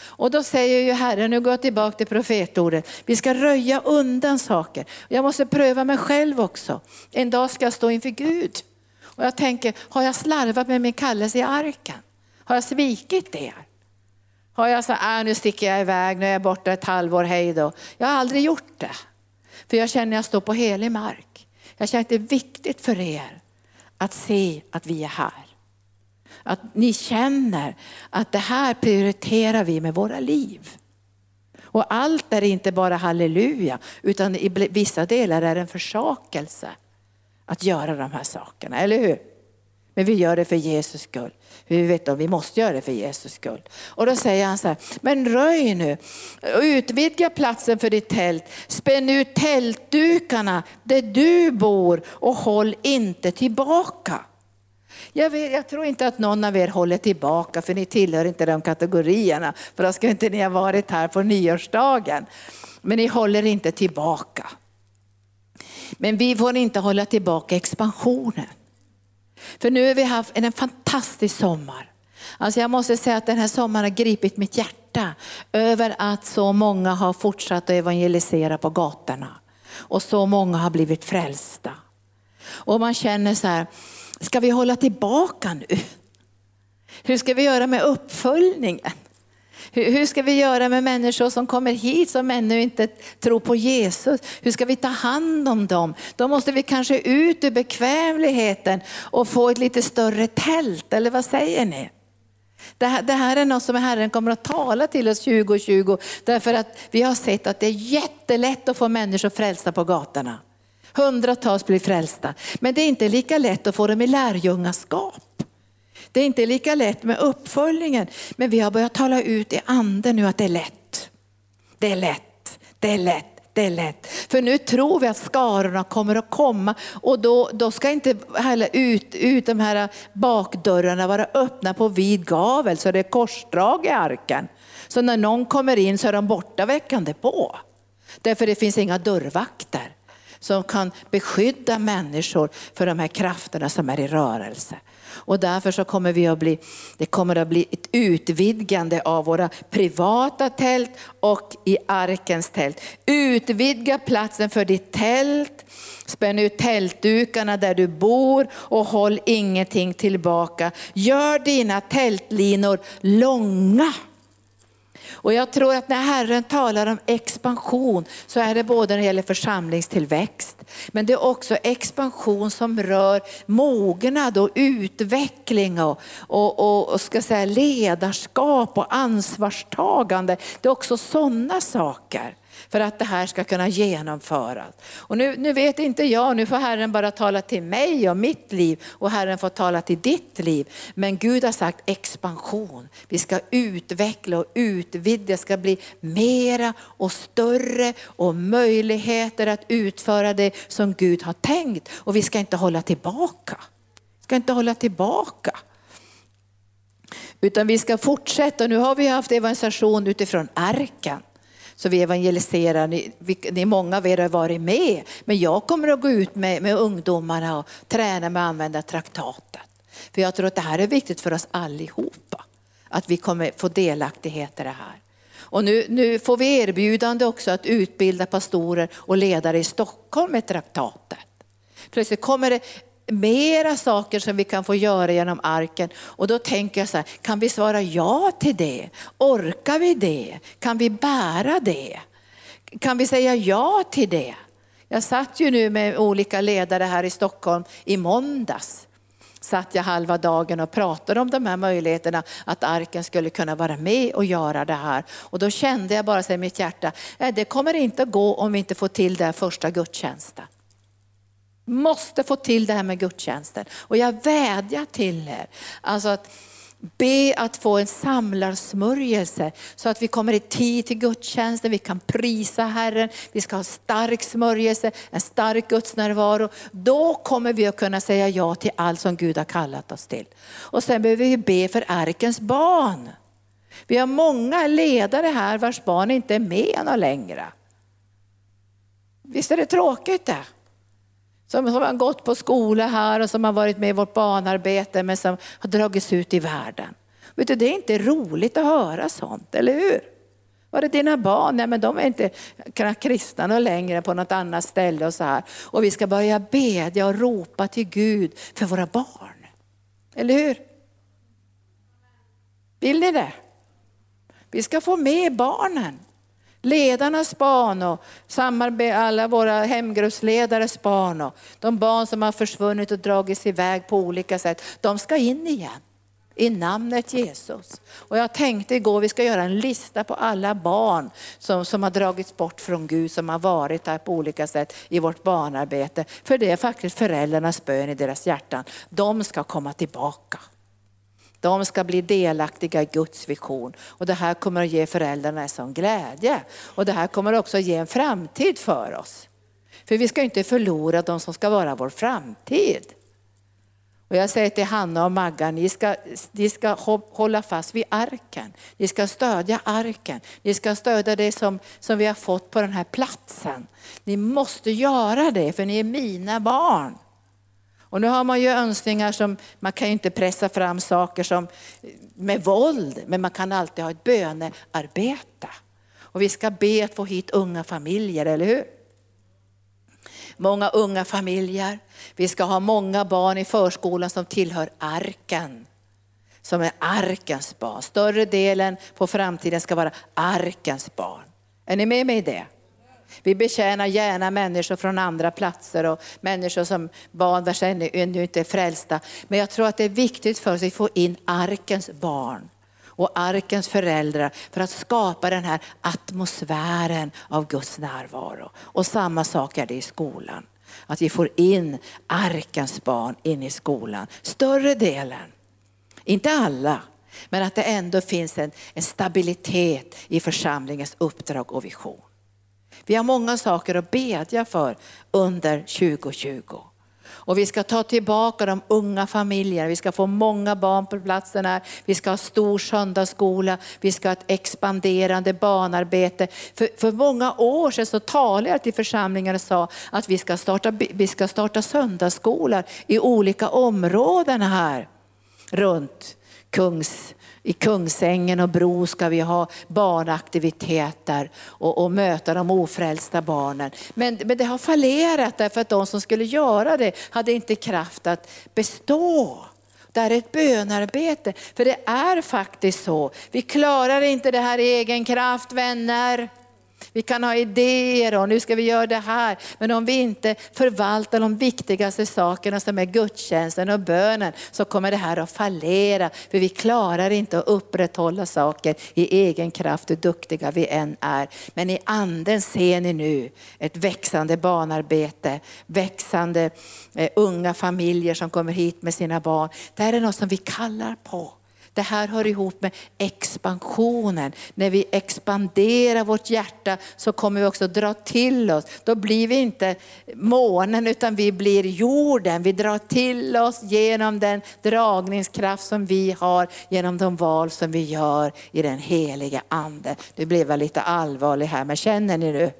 [SPEAKER 1] Och då säger ju Herren, nu går jag tillbaka till profetordet, vi ska röja undan saker. Jag måste pröva mig själv också. En dag ska jag stå inför Gud. Och jag tänker, har jag slarvat med min kallelse i arken? Har jag svikit er? Har jag sagt, äh, nu sticker jag iväg, nu är jag borta ett halvår, hej då. Jag har aldrig gjort det. För jag känner att jag står på helig mark. Jag känner att det är viktigt för er att se att vi är här. Att ni känner att det här prioriterar vi med våra liv. Och allt är inte bara halleluja, utan i vissa delar är det en försakelse att göra de här sakerna, eller hur? Men vi gör det för Jesus skull. Vi vet att vi måste göra det för Jesus skull. Och då säger han så här, men röj nu, och utvidga platsen för ditt tält, spänn ut tältdukarna där du bor och håll inte tillbaka. Jag, vet, jag, tror inte att någon av er håller tillbaka för ni tillhör inte de kategorierna. För då skulle inte ni ha varit här på nyårsdagen. Men ni håller inte tillbaka. Men vi får inte hålla tillbaka expansionen. För nu har vi haft en fantastisk sommar. Alltså jag måste säga att den här sommaren har gripit mitt hjärta över att så många har fortsatt att evangelisera på gatorna. Och så många har blivit frälsta. Och man känner så här, ska vi hålla tillbaka nu? Hur ska vi göra med uppföljningen? Hur ska vi göra med människor som kommer hit som ännu inte tror på Jesus? Hur ska vi ta hand om dem? Då måste vi kanske ut ur bekvämligheten och få ett lite större tält, eller vad säger ni? Det här, det här, är något som Herren kommer att tala till oss 2020 därför att vi har sett att det är jättelätt att få människor frälsta på gatorna. Hundratals blir frälsta, men det är inte lika lätt att få dem i lärjungaskap. Det är inte lika lätt med uppföljningen, men vi har börjat tala ut i anden nu att det är lätt. Det är lätt, det är lätt. Det är lätt. För nu tror vi att skarorna kommer att komma och då, då ska inte heller ut, ut de här bakdörrarna vara öppna på vid gavel så det är korsdrag i arken. Så när någon kommer in så är de borta veckan på. Därför det finns inga dörrvakter som kan beskydda människor för de här krafterna som är i rörelse. Och därför så kommer vi att bli, det kommer att bli ett utvidgande av våra privata tält och i arkens tält. Utvidga platsen för ditt tält, spänn ut tältdukarna där du bor och håll ingenting tillbaka. Gör dina tältlinor långa. Och jag tror att när Herren talar om expansion så är det både när det gäller församlingstillväxt, men det är också expansion som rör mognad och utveckling och, och, och, ska säga ledarskap och ansvarstagande. Det är också sådana saker för att det här ska kunna genomföras. Och nu, nu vet inte jag, nu får Herren bara tala till mig och mitt liv och Herren får tala till ditt liv. Men Gud har sagt expansion. Vi ska utveckla och utvidga, det ska bli mera och större och möjligheter att utföra det som Gud har tänkt. Och vi ska inte hålla tillbaka. Vi ska inte hålla tillbaka. Utan vi ska fortsätta. Nu har vi haft evangelisation utifrån arken. Så vi evangeliserar, ni, ni, många av er har varit med. Men jag kommer att gå ut med, med ungdomarna och träna med att använda traktaten. För jag tror att det här är viktigt för oss allihopa. Att vi kommer få delaktighet i det här. Och nu, nu får vi erbjudande också att utbilda pastorer och ledare i Stockholm med traktatet. Plötsligt kommer det mera saker som vi kan få göra genom arken. Och då tänker jag så här, kan vi svara ja till det? Orkar vi det? Kan vi bära det? Kan vi säga ja till det? Jag satt ju nu med olika ledare här i Stockholm i måndags. Satt jag halva dagen och pratade om de här möjligheterna att arken skulle kunna vara med och göra det här. Och då kände jag bara i mitt hjärta, äh, det kommer inte att gå om vi inte får till den första gudstjänsten. Måste få till det här med gudstjänsten. Och jag vädjar till er. Alltså att be att få en samlarsmörjelse så att vi kommer i tid till gudstjänsten, vi kan prisa Herren, vi ska ha stark smörjelse, en stark gudsnärvaro. Då kommer vi att kunna säga ja till allt som Gud har kallat oss till. Och sen behöver vi be för arkens barn. Vi har många ledare här vars barn inte är med längre. Visst är det tråkigt det? Som, som har gått på skola här och som har varit med i vårt barnarbete men som har dragits ut i världen. Vet du, det är inte roligt att höra sånt, eller hur? Var det dina barn? Nej, men de är inte kristna längre på något annat ställe och så här. Och vi ska börja bedja och ropa till Gud för våra barn. Eller hur? Vill ni det? Vi ska få med barnen. Ledarnas barn och alla våra hemgruppsledares barn och de barn som har försvunnit och dragits iväg på olika sätt, de ska in igen i namnet Jesus. Och jag tänkte igår vi ska göra en lista på alla barn som, som har dragits bort från Gud, som har varit här på olika sätt i vårt barnarbete. För det är faktiskt föräldrarnas bön i deras hjärtan. De ska komma tillbaka. De ska bli delaktiga i Guds vision och det här kommer att ge föräldrarna en sån glädje. Och det här kommer också att ge en framtid för oss. För vi ska inte förlora de som ska vara vår framtid. Och jag säger till Hanna och Magga, ni ska, ni ska hålla fast vid arken. Ni ska stödja arken. Ni ska stödja det som, som vi har fått på den här platsen. Ni måste göra det för ni är mina barn. Och nu har man ju önskningar som, man kan ju inte pressa fram saker som med våld, men man kan alltid ha ett bönearbete. Och vi ska be att få hit unga familjer, eller hur? Många unga familjer. Vi ska ha många barn i förskolan som tillhör arken. Som är arkens barn. Större delen på framtiden ska vara arkens barn. Är ni med mig i det? Vi betjänar gärna människor från andra platser och människor som barn vars ännu inte är frälsta. Men jag tror att det är viktigt för oss att få in arkens barn och arkens föräldrar för att skapa den här atmosfären av Guds närvaro. Och samma sak är det i skolan. Att vi får in arkens barn in i skolan. Större delen, inte alla, men att det ändå finns en, en stabilitet i församlingens uppdrag och vision. Vi har många saker att bedja för under 2020. Och vi ska ta tillbaka de unga familjerna, vi ska få många barn på platsen här, vi ska ha stor söndagsskola, vi ska ha ett expanderande barnarbete. För, för många år sedan så talade jag till församlingar och sa att vi ska starta, vi ska starta söndagsskolor i olika områden här runt Kungs i Kungsängen och Bro ska vi ha barnaktiviteter och, och möta de ofrälsta barnen. Men, men det har fallerat därför att de som skulle göra det hade inte kraft att bestå. Det är ett bönarbete, för det är faktiskt så. Vi klarar inte det här i egen kraft vänner. Vi kan ha idéer och nu ska vi göra det här. Men om vi inte förvaltar de viktigaste sakerna som är gudstjänsten och bönen så kommer det här att fallera. För vi klarar inte att upprätthålla saker i egen kraft hur duktiga vi än är. Men i anden ser ni nu ett växande barnarbete, växande eh, unga familjer som kommer hit med sina barn. Det här är något som vi kallar på. Det här hör ihop med expansionen. När vi expanderar vårt hjärta så kommer vi också dra till oss. Då blir vi inte månen utan vi blir jorden. Vi drar till oss genom den dragningskraft som vi har genom de val som vi gör i den heliga ande. Nu blev jag lite allvarlig här men känner ni nu?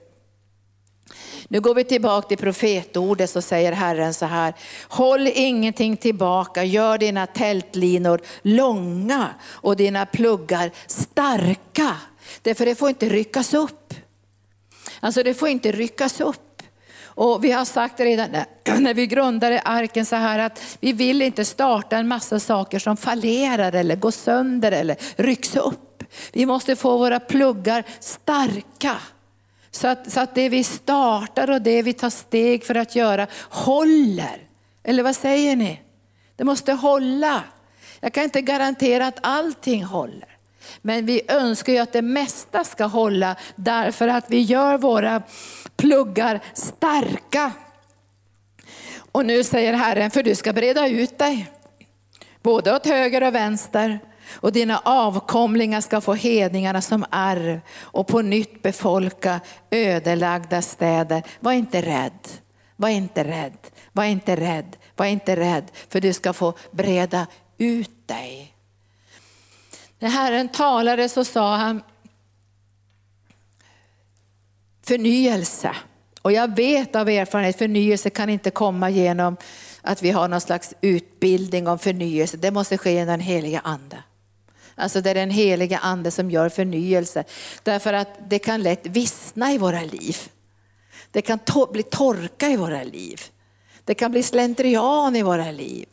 [SPEAKER 1] Nu går vi tillbaka till profetordet så säger Herren så här, håll ingenting tillbaka, gör dina tältlinor långa och dina pluggar starka. Därför det får inte ryckas upp. Alltså det får inte ryckas upp. Och vi har sagt redan när <clears throat> vi grundade arken så här att vi vill inte starta en massa saker som fallerar eller går sönder eller rycks upp. Vi måste få våra pluggar starka. Så att, så att det vi startar och det vi tar steg för att göra håller. Eller vad säger ni? Det måste hålla. Jag kan inte garantera att allting håller. Men vi önskar ju att det mesta ska hålla därför att vi gör våra pluggar starka. Och nu säger Herren, för du ska breda ut dig, både åt höger och vänster och dina avkomlingar ska få hedningarna som arv och på nytt befolka ödelagda städer. Var inte rädd, var inte rädd, var inte rädd, var inte rädd för du ska få breda ut dig. När Herren talade så sa han förnyelse. Och jag vet av erfarenhet, förnyelse kan inte komma genom att vi har någon slags utbildning om förnyelse. Det måste ske genom den heliga ande. Alltså det är den heliga ande som gör förnyelse. Därför att det kan lätt vissna i våra liv. Det kan to bli torka i våra liv. Det kan bli slentrian i våra liv.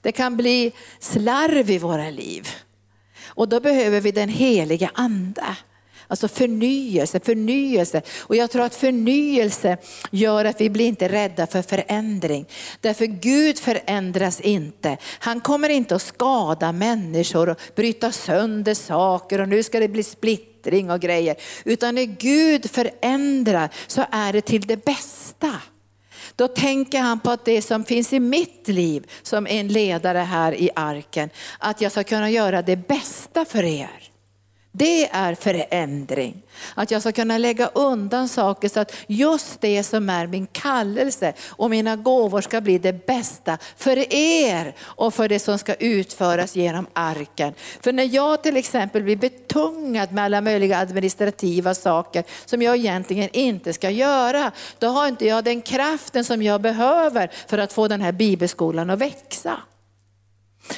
[SPEAKER 1] Det kan bli slarv i våra liv. Och då behöver vi den heliga ande. Alltså förnyelse, förnyelse. Och jag tror att förnyelse gör att vi blir inte rädda för förändring. Därför Gud förändras inte. Han kommer inte att skada människor och bryta sönder saker och nu ska det bli splittring och grejer. Utan när Gud förändrar så är det till det bästa. Då tänker han på att det som finns i mitt liv som en ledare här i arken, att jag ska kunna göra det bästa för er. Det är förändring. Att jag ska kunna lägga undan saker så att just det som är min kallelse och mina gåvor ska bli det bästa för er och för det som ska utföras genom arken. För när jag till exempel blir betungad med alla möjliga administrativa saker som jag egentligen inte ska göra, då har inte jag den kraften som jag behöver för att få den här bibelskolan att växa.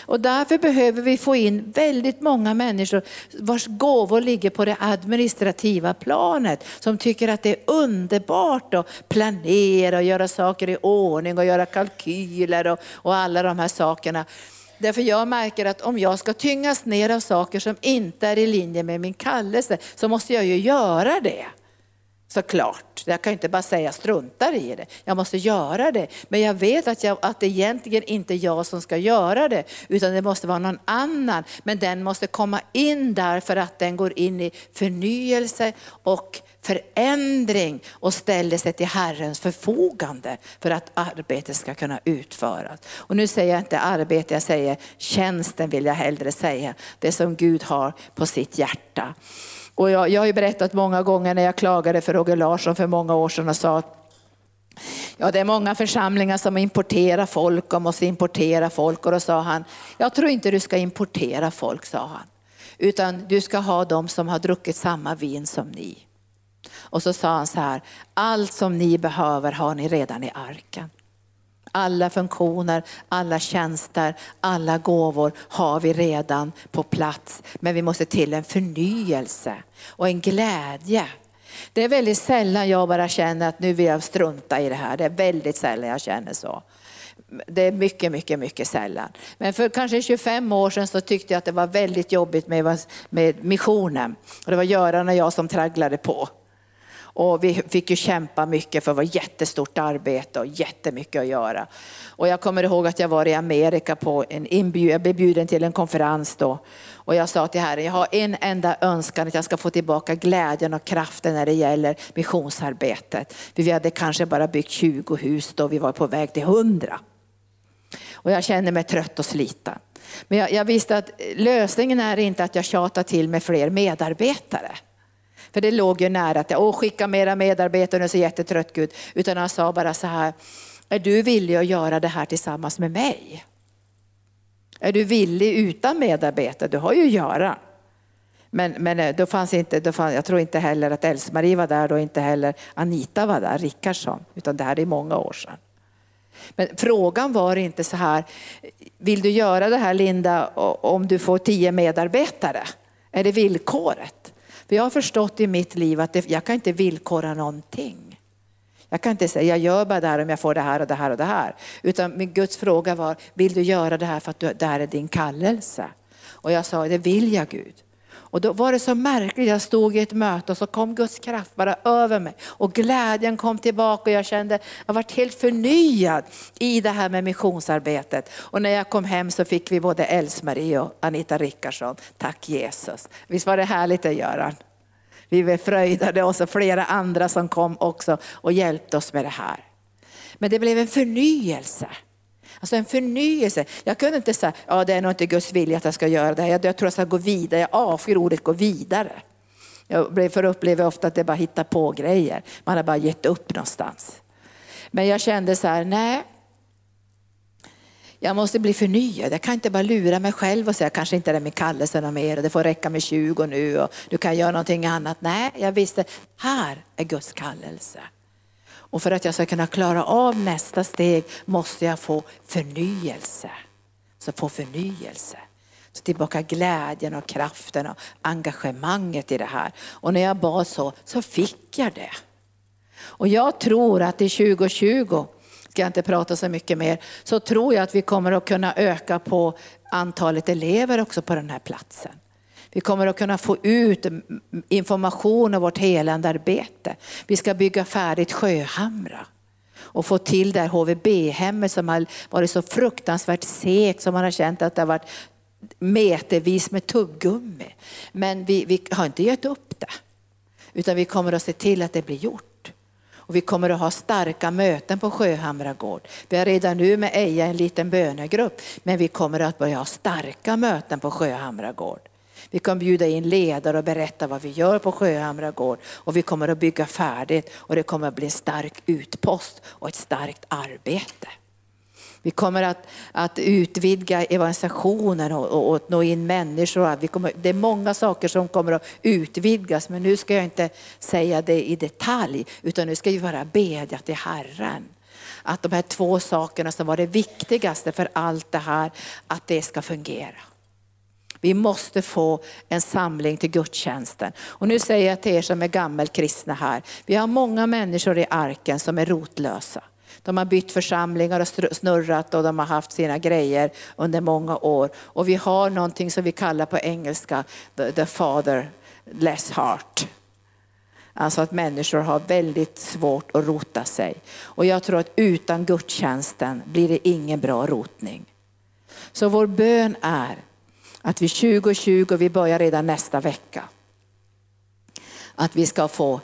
[SPEAKER 1] Och därför behöver vi få in väldigt många människor vars gåvor ligger på det administrativa planet. Som tycker att det är underbart att planera och göra saker i ordning och göra kalkyler och, och alla de här sakerna. Därför jag märker att om jag ska tyngas ner av saker som inte är i linje med min kallelse så måste jag ju göra det. Såklart, jag kan inte bara säga struntar i det. Jag måste göra det. Men jag vet att, jag, att det egentligen inte är jag som ska göra det, utan det måste vara någon annan. Men den måste komma in där för att den går in i förnyelse och förändring och ställer sig till Herrens förfogande för att arbetet ska kunna utföras. Och nu säger jag inte arbete, jag säger tjänsten vill jag hellre säga. Det som Gud har på sitt hjärta. Och jag, jag har ju berättat många gånger när jag klagade för Roger Larsson för många år sedan och sa att Ja, det är många församlingar som importerar folk och måste importera folk. Och då sa han, jag tror inte du ska importera folk, sa han. Utan du ska ha de som har druckit samma vin som ni. Och så sa han så här, allt som ni behöver har ni redan i arken. Alla funktioner, alla tjänster, alla gåvor har vi redan på plats. Men vi måste till en förnyelse och en glädje. Det är väldigt sällan jag bara känner att nu vill jag strunta i det här. Det är väldigt sällan jag känner så. Det är mycket, mycket, mycket sällan. Men för kanske 25 år sedan så tyckte jag att det var väldigt jobbigt med, med missionen. Och det var Göran och jag som tragglade på. Och vi fick ju kämpa mycket för det var jättestort arbete och jättemycket att göra. Och jag kommer ihåg att jag var i Amerika på en inbjudan. jag blev bjuden till en konferens då. Och jag sa till Herren, jag har en enda önskan att jag ska få tillbaka glädjen och kraften när det gäller missionsarbetet. För vi hade kanske bara byggt 20 hus då vi var på väg till 100. Och jag kände mig trött och sliten. Men jag, jag visste att lösningen är inte att jag tjatar till med fler medarbetare. För det låg ju nära att jag skicka mera medarbetare, nu är så jättetrött Gud. Utan han sa bara så här, är du villig att göra det här tillsammans med mig? Är du villig utan medarbetare? Du har ju Göran. Men, men eh, då fanns inte, då fanns, jag tror inte heller att Else-Marie var där och inte heller Anita var där, Rickardsson. Utan det här är många år sedan. Men frågan var inte så här, vill du göra det här Linda om du får tio medarbetare? Är det villkoret? För jag har förstått i mitt liv att det, jag kan inte villkora någonting. Jag kan inte säga jag gör bara det här om jag får det här och det här och det här. Utan min Guds fråga var, vill du göra det här för att du, det här är din kallelse? Och jag sa, det vill jag Gud. Och då var det så märkligt, jag stod i ett möte och så kom Guds kraft bara över mig. Och glädjen kom tillbaka och jag kände, jag varit helt förnyad i det här med missionsarbetet. Och när jag kom hem så fick vi både Else-Marie och Anita Rickardsson, tack Jesus. Visst var det härligt det Göran? Vi var fröjdade och flera andra som kom också och hjälpte oss med det här. Men det blev en förnyelse. Alltså en förnyelse. Jag kunde inte säga, ja det är nog inte Guds vilja att jag ska göra det här. Jag, jag tror jag ska gå vidare. Jag avskyr ordet gå vidare. Jag för upplever ofta att det bara hittar på grejer. Man har bara gett upp någonstans. Men jag kände så här, nej. Jag måste bli förnyad. Jag kan inte bara lura mig själv och säga kanske inte det är min kallelse mer och det får räcka med 20 nu och du kan göra någonting annat. Nej, jag visste, här är Guds kallelse. Och för att jag ska kunna klara av nästa steg måste jag få förnyelse. Så få förnyelse. Så tillbaka glädjen och kraften och engagemanget i det här. Och när jag bad så, så fick jag det. Och jag tror att i 2020, ska jag inte prata så mycket mer, så tror jag att vi kommer att kunna öka på antalet elever också på den här platsen. Vi kommer att kunna få ut information om vårt helande arbete. Vi ska bygga färdigt Sjöhamra och få till det här HVB-hemmet som har varit så fruktansvärt segt som man har känt att det har varit metervis med tuggummi. Men vi, vi har inte gett upp det, utan vi kommer att se till att det blir gjort. Och vi kommer att ha starka möten på Sjöhamra gård. Vi har redan nu med Eja en liten bönegrupp, men vi kommer att börja ha starka möten på Sjöhamra gård. Vi kan bjuda in ledare och berätta vad vi gör på Sjöhamra gård och vi kommer att bygga färdigt och det kommer att bli en stark utpost och ett starkt arbete. Vi kommer att, att utvidga evangelisationen och, och, och nå in människor. Vi kommer, det är många saker som kommer att utvidgas men nu ska jag inte säga det i detalj utan nu ska vi bara bedja till Herren. Att de här två sakerna som var det viktigaste för allt det här, att det ska fungera. Vi måste få en samling till gudstjänsten. Och nu säger jag till er som är gammelkristna här, vi har många människor i arken som är rotlösa. De har bytt församlingar och snurrat och de har haft sina grejer under många år. Och vi har någonting som vi kallar på engelska the, the fatherless heart. Alltså att människor har väldigt svårt att rota sig. Och jag tror att utan gudstjänsten blir det ingen bra rotning. Så vår bön är att vi 2020, vi börjar redan nästa vecka, att vi ska få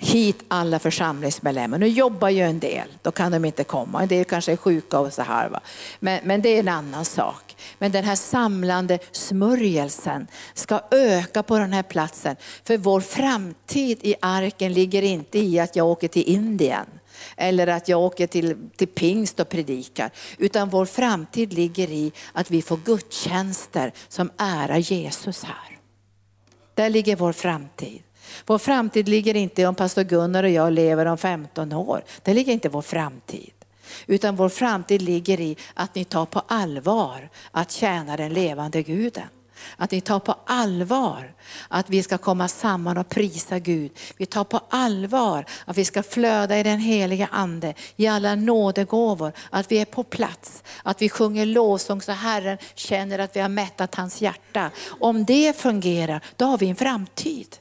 [SPEAKER 1] hit alla församlingsmedlemmar. Nu jobbar ju en del, då kan de inte komma. En del kanske är sjuka och så här. Va? Men, men det är en annan sak. Men den här samlande smörjelsen ska öka på den här platsen. För vår framtid i arken ligger inte i att jag åker till Indien eller att jag åker till, till pingst och predikar. Utan vår framtid ligger i att vi får gudstjänster som ärar Jesus här. Där ligger vår framtid. Vår framtid ligger inte om pastor Gunnar och jag lever om 15 år. Det ligger inte vår framtid. Utan vår framtid ligger i att ni tar på allvar att tjäna den levande guden. Att ni tar på allvar att vi ska komma samman och prisa Gud. Vi tar på allvar att vi ska flöda i den heliga ande, i alla nådegåvor, att vi är på plats, att vi sjunger lovsång så Herren känner att vi har mättat hans hjärta. Om det fungerar, då har vi en framtid.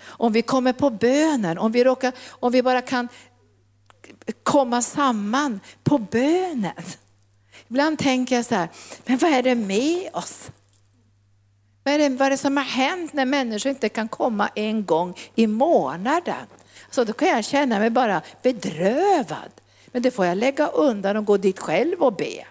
[SPEAKER 1] Om vi kommer på bönen, om vi, råkar, om vi bara kan komma samman på bönen. Ibland tänker jag så här, men vad är det med oss? Vad är, det, vad är det som har hänt när människor inte kan komma en gång i månaden? Så då kan jag känna mig bara bedrövad. Men det får jag lägga undan och gå dit själv och be.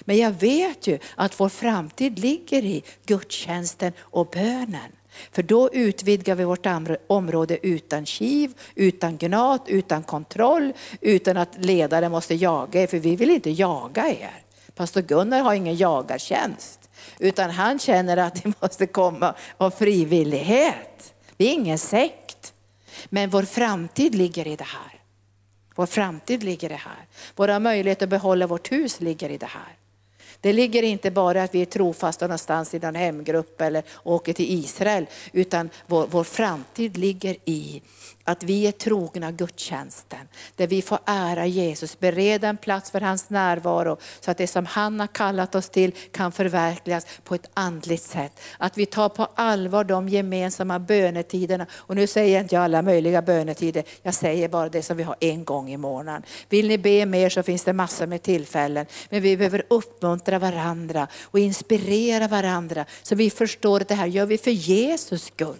[SPEAKER 1] Men jag vet ju att vår framtid ligger i gudstjänsten och bönen. För då utvidgar vi vårt område utan kiv, utan gnat, utan kontroll, utan att ledare måste jaga er, för vi vill inte jaga er. Pastor Gunnar har ingen jagartjänst, utan han känner att det <laughs> måste komma av frivillighet. Vi är ingen sekt, men vår framtid ligger i det här. Vår framtid ligger i det här. Våra möjligheter att behålla vårt hus ligger i det här. Det ligger inte bara att vi är trofasta någonstans i någon hemgrupp eller åker till Israel, utan vår, vår framtid ligger i att vi är trogna gudstjänsten, där vi får ära Jesus, bereda en plats för hans närvaro, så att det som han har kallat oss till kan förverkligas på ett andligt sätt. Att vi tar på allvar de gemensamma bönetiderna. Och nu säger jag inte alla möjliga bönetider, jag säger bara det som vi har en gång i månaden. Vill ni be mer så finns det massor med tillfällen. Men vi behöver uppmuntra varandra och inspirera varandra, så vi förstår att det här gör vi för Jesus skull.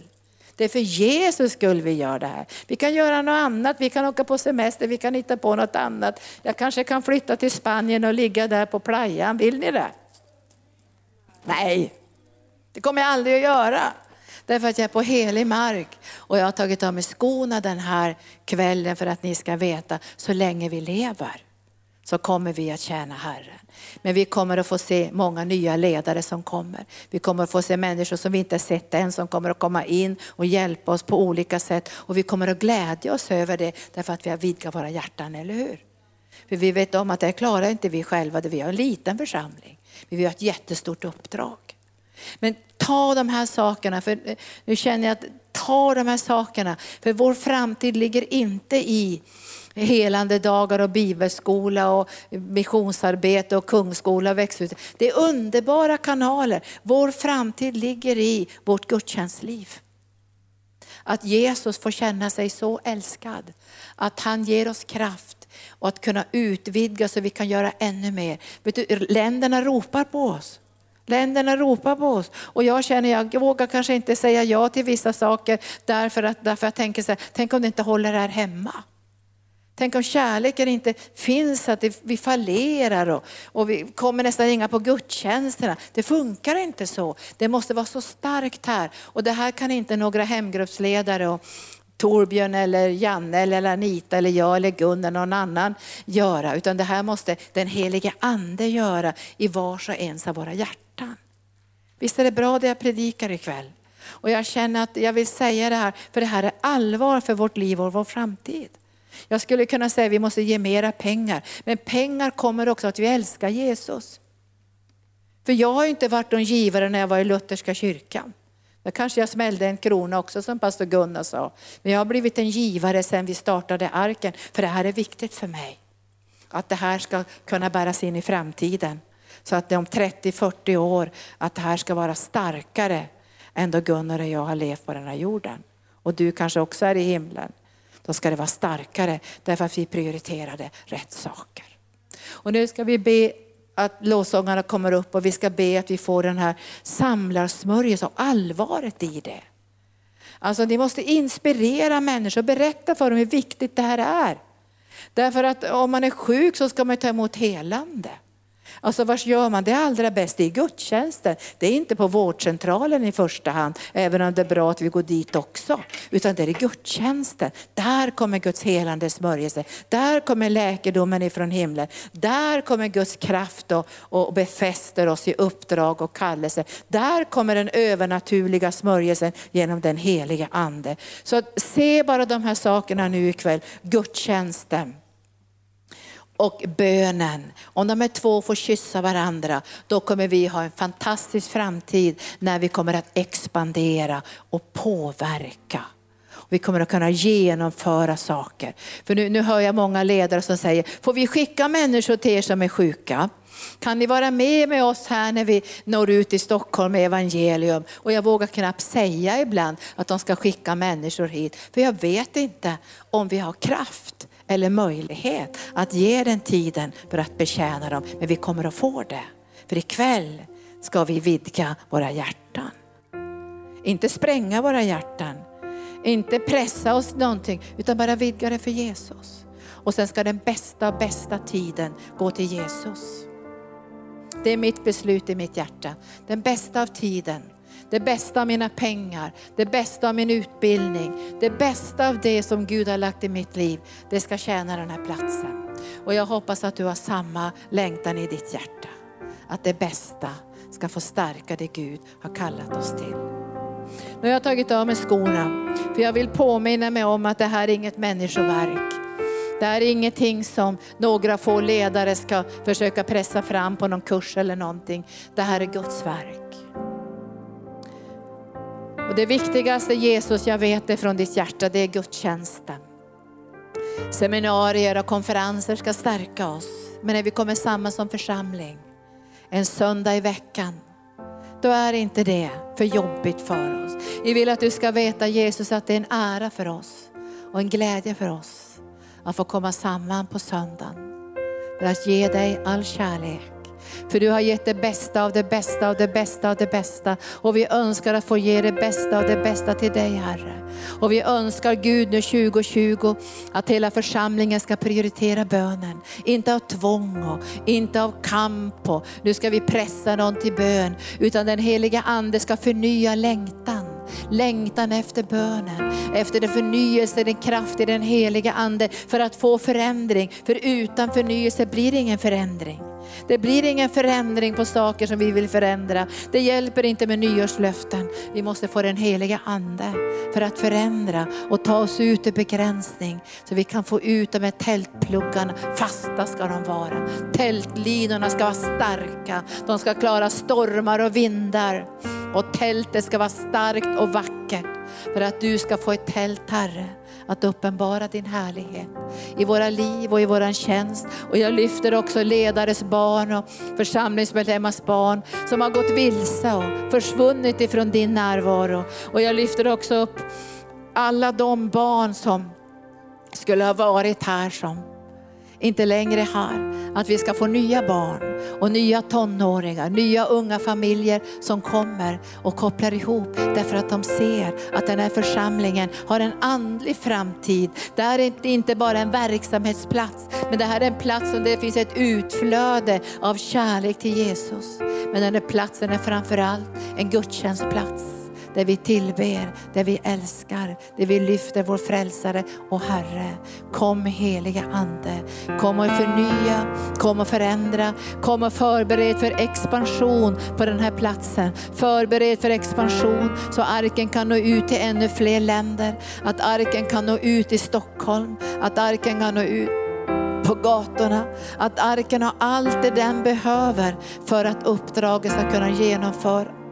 [SPEAKER 1] Det är för Jesus skull vi gör det här. Vi kan göra något annat, vi kan åka på semester, vi kan hitta på något annat. Jag kanske kan flytta till Spanien och ligga där på playan, vill ni det? Nej, det kommer jag aldrig att göra. Därför att jag är på helig mark och jag har tagit av mig skorna den här kvällen för att ni ska veta, så länge vi lever så kommer vi att tjäna Herren. Men vi kommer att få se många nya ledare som kommer. Vi kommer att få se människor som vi inte sett än som kommer att komma in och hjälpa oss på olika sätt. Och vi kommer att glädja oss över det därför att vi har vidgat våra hjärtan, eller hur? För vi vet om att det klarar inte vi själva, vi har en liten församling. Vi har ett jättestort uppdrag. Men ta de här sakerna, för eh, nu känner jag att ta de här sakerna, för vår framtid ligger inte i helande dagar och bibelskola och missionsarbete och kungsskola och växthus. Det är underbara kanaler. Vår framtid ligger i vårt gudstjänstliv. Att Jesus får känna sig så älskad, att han ger oss kraft och att kunna utvidga så vi kan göra ännu mer. Du, länderna ropar på oss. Länderna ropar på oss och jag känner, jag vågar kanske inte säga ja till vissa saker därför att därför jag tänker så här, tänk om det inte håller här hemma. Tänk om kärleken inte finns, att vi fallerar och, och vi kommer nästan inga på gudstjänsterna. Det funkar inte så. Det måste vara så starkt här. Och det här kan inte några hemgruppsledare och Torbjörn eller Janne eller Anita eller jag eller Gunnar någon annan göra. Utan det här måste den helige ande göra i vars och ens av våra hjärtan. Visst är det bra det jag predikar ikväll? Och jag känner att jag vill säga det här, för det här är allvar för vårt liv och vår framtid. Jag skulle kunna säga att vi måste ge mera pengar, men pengar kommer också att vi älskar Jesus. För jag har inte varit någon givare när jag var i Lutherska kyrkan. Där kanske jag smällde en krona också som pastor Gunnar sa. Men jag har blivit en givare sedan vi startade arken, för det här är viktigt för mig. Att det här ska kunna bäras in i framtiden. Så att om 30-40 år, att det här ska vara starkare än då Gunnar och jag har levt på den här jorden. Och du kanske också är i himlen då ska det vara starkare därför att vi prioriterade rätt saker. Och nu ska vi be att lovsångarna kommer upp och vi ska be att vi får den här samlarsmörjelsen och allvaret i det. Alltså ni måste inspirera människor och berätta för dem hur viktigt det här är. Därför att om man är sjuk så ska man ta emot helande. Alltså vars gör man det allra bäst? Det är gudstjänsten. Det är inte på vårdcentralen i första hand, även om det är bra att vi går dit också. Utan det är gudstjänsten. Där kommer Guds helande smörjelse. Där kommer läkedomen ifrån himlen. Där kommer Guds kraft och, och befäster oss i uppdrag och kallelse. Där kommer den övernaturliga smörjelsen genom den heliga ande. Så se bara de här sakerna nu ikväll. Gudstjänsten och bönen. Om de här två får kyssa varandra, då kommer vi ha en fantastisk framtid när vi kommer att expandera och påverka. Vi kommer att kunna genomföra saker. För nu, nu hör jag många ledare som säger, får vi skicka människor till er som är sjuka? Kan ni vara med med oss här när vi når ut i Stockholm med evangelium? Och jag vågar knappt säga ibland att de ska skicka människor hit, för jag vet inte om vi har kraft eller möjlighet att ge den tiden för att betjäna dem. Men vi kommer att få det. För ikväll ska vi vidga våra hjärtan. Inte spränga våra hjärtan, inte pressa oss någonting, utan bara vidga det för Jesus. Och sen ska den bästa, bästa tiden gå till Jesus. Det är mitt beslut i mitt hjärta. Den bästa av tiden, det bästa av mina pengar, det bästa av min utbildning, det bästa av det som Gud har lagt i mitt liv, det ska tjäna den här platsen. Och jag hoppas att du har samma längtan i ditt hjärta. Att det bästa ska få stärka det Gud har kallat oss till. Nu har jag tagit av mig skorna, för jag vill påminna mig om att det här är inget människoverk. Det här är ingenting som några få ledare ska försöka pressa fram på någon kurs eller någonting. Det här är Guds verk. Och det viktigaste Jesus, jag vet det från ditt hjärta, det är gudstjänsten. Seminarier och konferenser ska stärka oss. Men när vi kommer samman som församling, en söndag i veckan, då är inte det för jobbigt för oss. Vi vill att du ska veta Jesus att det är en ära för oss och en glädje för oss att få komma samman på söndagen för att ge dig all kärlek. För du har gett det bästa av det bästa av det bästa av det bästa. Och vi önskar att få ge det bästa av det bästa till dig Herre. Och vi önskar Gud nu 2020 att hela församlingen ska prioritera bönen. Inte av tvång och inte av kamp och nu ska vi pressa någon till bön. Utan den heliga ande ska förnya längtan längtan efter bönen, efter den förnyelse, den kraft i den heliga ande för att få förändring. För utan förnyelse blir det ingen förändring. Det blir ingen förändring på saker som vi vill förändra. Det hjälper inte med nyårslöften. Vi måste få den heliga ande för att förändra och ta oss ut ur begränsning. Så vi kan få ut de här tältpluggarna, fasta ska de vara. Tältlinorna ska vara starka, de ska klara stormar och vindar. Och tältet ska vara starkt och vackert för att du ska få ett tält Herre att uppenbara din härlighet i våra liv och i våran tjänst. Och jag lyfter också ledares barn och församlingsmedlemmars barn som har gått vilse och försvunnit ifrån din närvaro. Och jag lyfter också upp alla de barn som skulle ha varit här som inte längre här. Att vi ska få nya barn och nya tonåringar, nya unga familjer som kommer och kopplar ihop därför att de ser att den här församlingen har en andlig framtid. Det här är inte bara en verksamhetsplats, men det här är en plats där det finns ett utflöde av kärlek till Jesus. Men den här platsen är framförallt en gudstjänstplats där vi tillber, där vi älskar, där vi lyfter vår frälsare och Herre. Kom heliga Ande, kom och förnya, kom och förändra, kom och förbered för expansion på den här platsen. Förbered för expansion så arken kan nå ut till ännu fler länder, att arken kan nå ut i Stockholm, att arken kan nå ut på gatorna. Att arken har allt det den behöver för att uppdraget ska kunna genomföras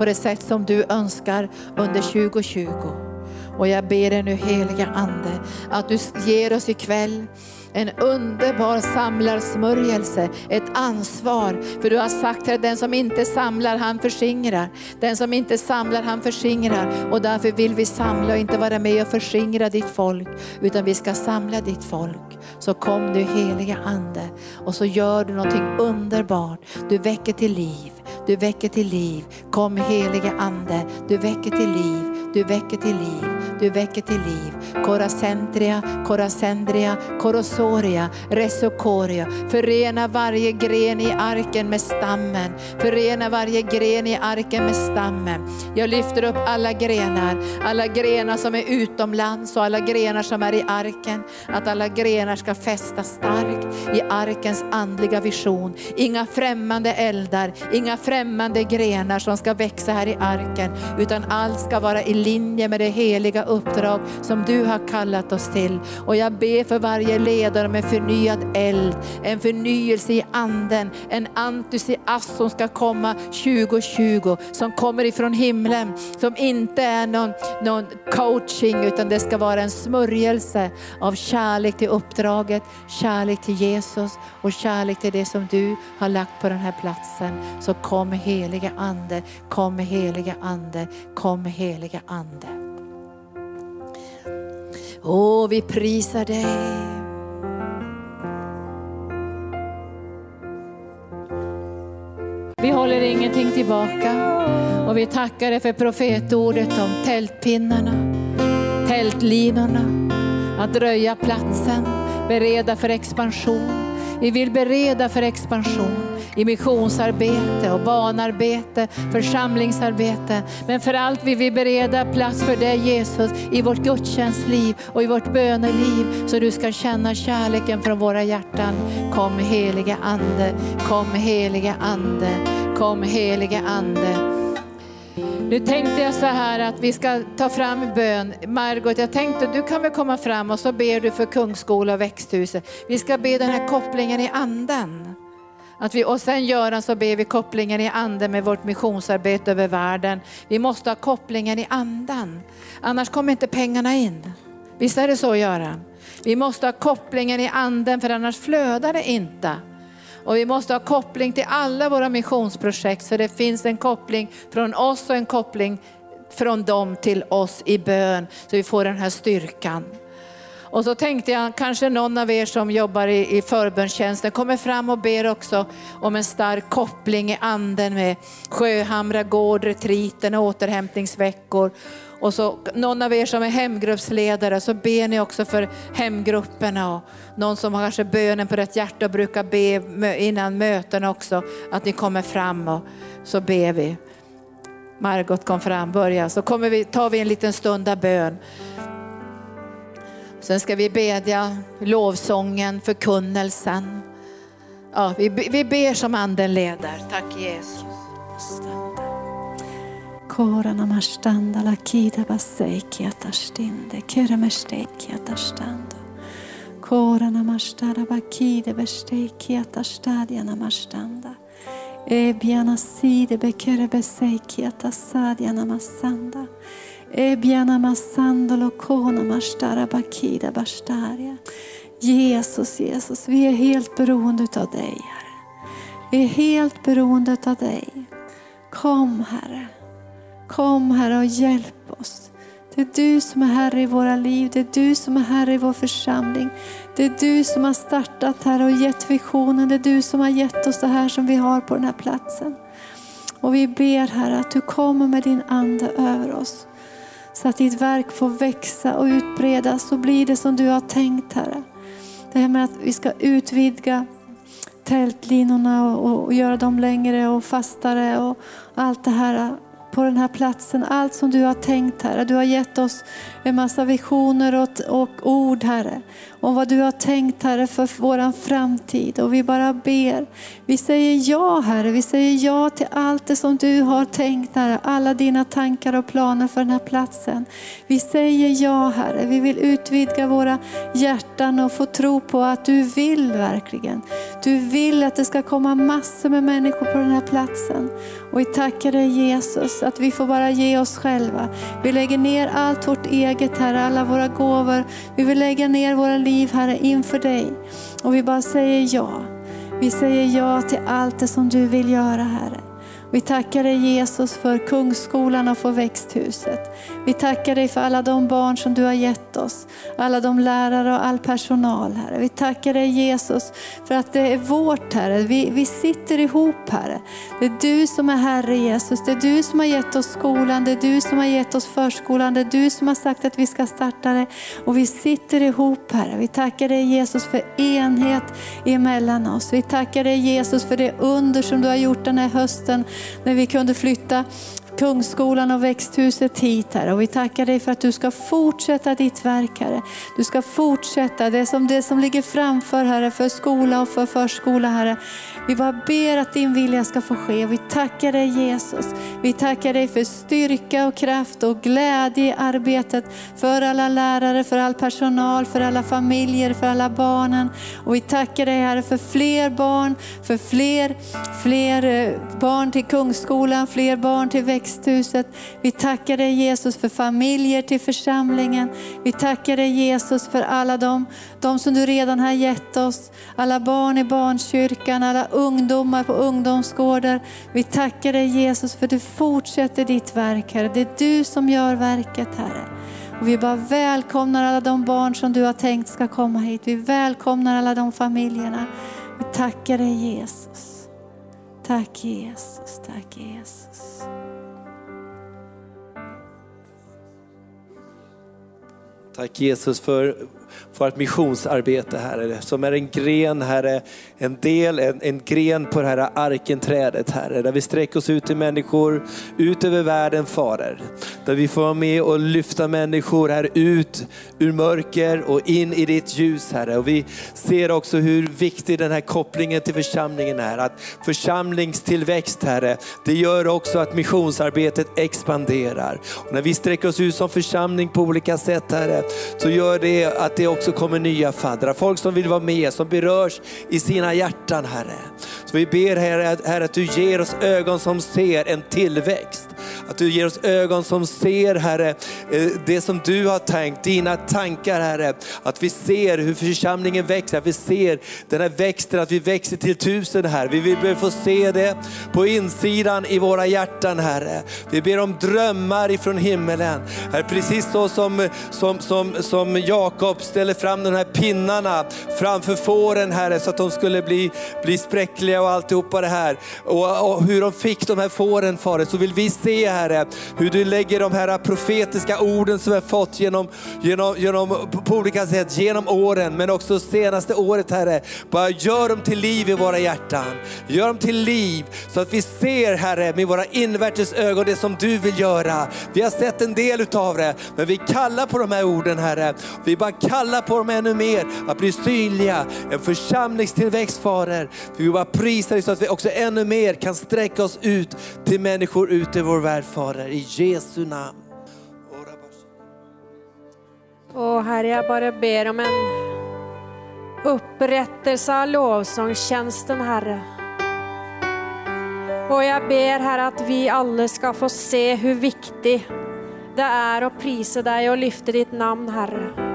[SPEAKER 1] på det sätt som du önskar under 2020. Och jag ber dig nu heliga Ande att du ger oss ikväll en underbar samlarsmörjelse, ett ansvar. För du har sagt att den som inte samlar han förskingrar. Den som inte samlar han förskingrar. Och därför vill vi samla och inte vara med och förskingra ditt folk. Utan vi ska samla ditt folk. Så kom nu heliga Ande och så gör du någonting underbart. Du väcker till liv. Du väcker till liv. Kom heliga Ande, du väcker till liv. Du väcker till liv. Du väcker till liv. Koracentria, koracendria, korosoria, resokoria. Förena varje gren i arken med stammen. Förena varje gren i arken med stammen. Jag lyfter upp alla grenar. Alla grenar som är utomlands och alla grenar som är i arken. Att alla grenar ska fästa starkt i arkens andliga vision. Inga främmande eldar, inga främmande grenar som ska växa här i arken. Utan allt ska vara i linje med det heliga uppdrag som du har kallat oss till. Och jag ber för varje ledare med förnyad eld, en förnyelse i anden, en entusiasm som ska komma 2020, som kommer ifrån himlen, som inte är någon, någon coaching utan det ska vara en smörjelse av kärlek till uppdraget, kärlek till Jesus och kärlek till det som du har lagt på den här platsen. Så kom heliga Ande, kom heliga Ande, kom heliga Ande. Åh, vi prisar dig. Vi håller ingenting tillbaka och vi tackar dig för profetordet om tältpinnarna, tältlinorna, att röja platsen, bereda för expansion. Vi vill bereda för expansion i missionsarbete och barnarbete, församlingsarbete. Men för allt vill vi bereda plats för dig Jesus i vårt gudstjänstliv och i vårt böneliv så du ska känna kärleken från våra hjärtan. Kom heliga Ande, kom heliga Ande, kom heliga Ande. Nu tänkte jag så här att vi ska ta fram bön. Margot, jag tänkte du kan väl komma fram och så ber du för Kungsskola och växthuset. Vi ska be den här kopplingen i anden. Att vi, och sen Göran så ber vi kopplingen i anden med vårt missionsarbete över världen. Vi måste ha kopplingen i andan, annars kommer inte pengarna in. Visst är det så Göran? Vi måste ha kopplingen i anden för annars flödar det inte. Och vi måste ha koppling till alla våra missionsprojekt så det finns en koppling från oss och en koppling från dem till oss i bön så vi får den här styrkan. Och så tänkte jag kanske någon av er som jobbar i, i förbönstjänsten kommer fram och ber också om en stark koppling i anden med Sjöhamra gård, retriten och återhämtningsveckor. Och så någon av er som är hemgruppsledare så ber ni också för hemgrupperna och någon som har kanske bönen på rätt hjärta och brukar be innan möten också att ni kommer fram och så ber vi. Margot kom fram, börja. Så kommer vi, tar vi en liten stund av bön. Sen ska vi bedja lovsången, förkunnelsen. Ja, vi, vi ber som anden leder. Tack Jesus.
[SPEAKER 2] Korana mashtanda la kida baseki atastinde keremesteki atastando. Korana mashtara bakide besteki atastadia namastanda. Ebiana side bekere beseki atasadiana namastanda. Jesus, Jesus, vi är helt beroende av dig Herre. Vi är helt beroende av dig. Kom Herre. Kom Herre och hjälp oss. Det är du som är Herre i våra liv. Det är du som är Herre i vår församling. Det är du som har startat här och gett visionen. Det är du som har gett oss det här som vi har på den här platsen. Och vi ber Herre att du kommer med din Ande över oss. Så att ditt verk får växa och utbredas och bli det som du har tänkt Herre. Det här med att vi ska utvidga tältlinorna och, och göra dem längre och fastare och allt det här på den här platsen. Allt som du har tänkt Herre. Du har gett oss en massa visioner och, och ord Herre. Om vad du har tänkt Herre för vår framtid. Och vi bara ber. Vi säger ja Herre. Vi säger ja till allt det som du har tänkt Herre. Alla dina tankar och planer för den här platsen. Vi säger ja Herre. Vi vill utvidga våra hjärtan och få tro på att du vill verkligen. Du vill att det ska komma massor med människor på den här platsen. Och vi tackar dig Jesus att vi får bara ge oss själva. Vi lägger ner allt vårt eget Herre, alla våra gåvor. Vi vill lägga ner våra liv Herre inför dig. Och vi bara säger ja. Vi säger ja till allt det som du vill göra Herre. Vi tackar dig Jesus för Kungsskolan och för växthuset. Vi tackar dig för alla de barn som du har gett oss, alla de lärare och all personal Herre. Vi tackar dig Jesus för att det är vårt Herre. Vi, vi sitter ihop Herre. Det är du som är Herre Jesus. Det är du som har gett oss skolan, det är du som har gett oss förskolan, det är du som har sagt att vi ska starta det. Och vi sitter ihop Herre. Vi tackar dig Jesus för enhet emellan oss. Vi tackar dig Jesus för det under som du har gjort den här hösten när vi kunde flytta. Kungsskolan och växthuset hit Herre. Och vi tackar dig för att du ska fortsätta ditt verk Herre. Du ska fortsätta det som, det som ligger framför Herre, för skola och för förskola Herre. Vi bara ber att din vilja ska få ske. Vi tackar dig Jesus. Vi tackar dig för styrka och kraft och glädje i arbetet. För alla lärare, för all personal, för alla familjer, för alla barnen. Och vi tackar dig Herre för fler barn, för fler, fler eh, barn till Kungsskolan, fler barn till växthuset. Vi tackar dig Jesus för familjer till församlingen. Vi tackar dig Jesus för alla dem de som du redan har gett oss. Alla barn i barnkyrkan, alla ungdomar på ungdomsgårdar. Vi tackar dig Jesus för du fortsätter ditt verk Herre. Det är du som gör verket Herre. Och vi bara välkomnar alla de barn som du har tänkt ska komma hit. Vi välkomnar alla de familjerna. Vi tackar dig Jesus. Tack Jesus, tack Jesus.
[SPEAKER 3] Tack Jesus för vårt missionsarbete Herre, som är en gren Herre, en del, en, en gren på det här arkenträdet Herre, där vi sträcker oss ut till människor, ut över världen Fader. Där vi får vara med och lyfta människor här ut ur mörker och in i ditt ljus Herre. Och vi ser också hur viktig den här kopplingen till församlingen är. Att församlingstillväxt Herre, det gör också att missionsarbetet expanderar. Och när vi sträcker oss ut som församling på olika sätt Herre, så gör det att det också kommer nya faddrar. Folk som vill vara med, som berörs i sina hjärtan Herre. Så vi ber Herre, herre att du ger oss ögon som ser en tillväxt. Att du ger oss ögon som ser Herre, eh, det som du har tänkt, dina tankar Herre. Att vi ser hur församlingen växer, att vi ser den här växten, att vi växer till tusen här. Vi vill få se det på insidan i våra hjärtan Herre. Vi ber om drömmar ifrån himmelen. Herre, precis så som, som, som, som Jakob ställer fram de här pinnarna framför fåren Herre, så att de skulle bli, bli spräckliga och alltihopa det här. Och, och hur de fick de här fåren Fader, så vill vi se Herre, hur du lägger de här profetiska orden som vi har fått genom, genom, genom, på olika sätt genom åren, men också senaste året Herre. Bara gör dem till liv i våra hjärtan. Gör dem till liv så att vi ser Herre med våra invärtes ögon det som du vill göra. Vi har sett en del utav det, men vi kallar på de här orden Herre. Vi bara kallar på dem ännu mer, att bli synliga. En församlingstillväxt Fader. Vi bara prisar dig så att vi också ännu mer kan sträcka oss ut till människor ute i vår värld Fader. I Jesu namn.
[SPEAKER 4] Och Herre, jag bara ber om en upprättelse av lovsångstjänsten, Herre. Och jag ber Herre att vi alla ska få se hur viktigt det är att prisa dig och lyfta ditt namn, Herre.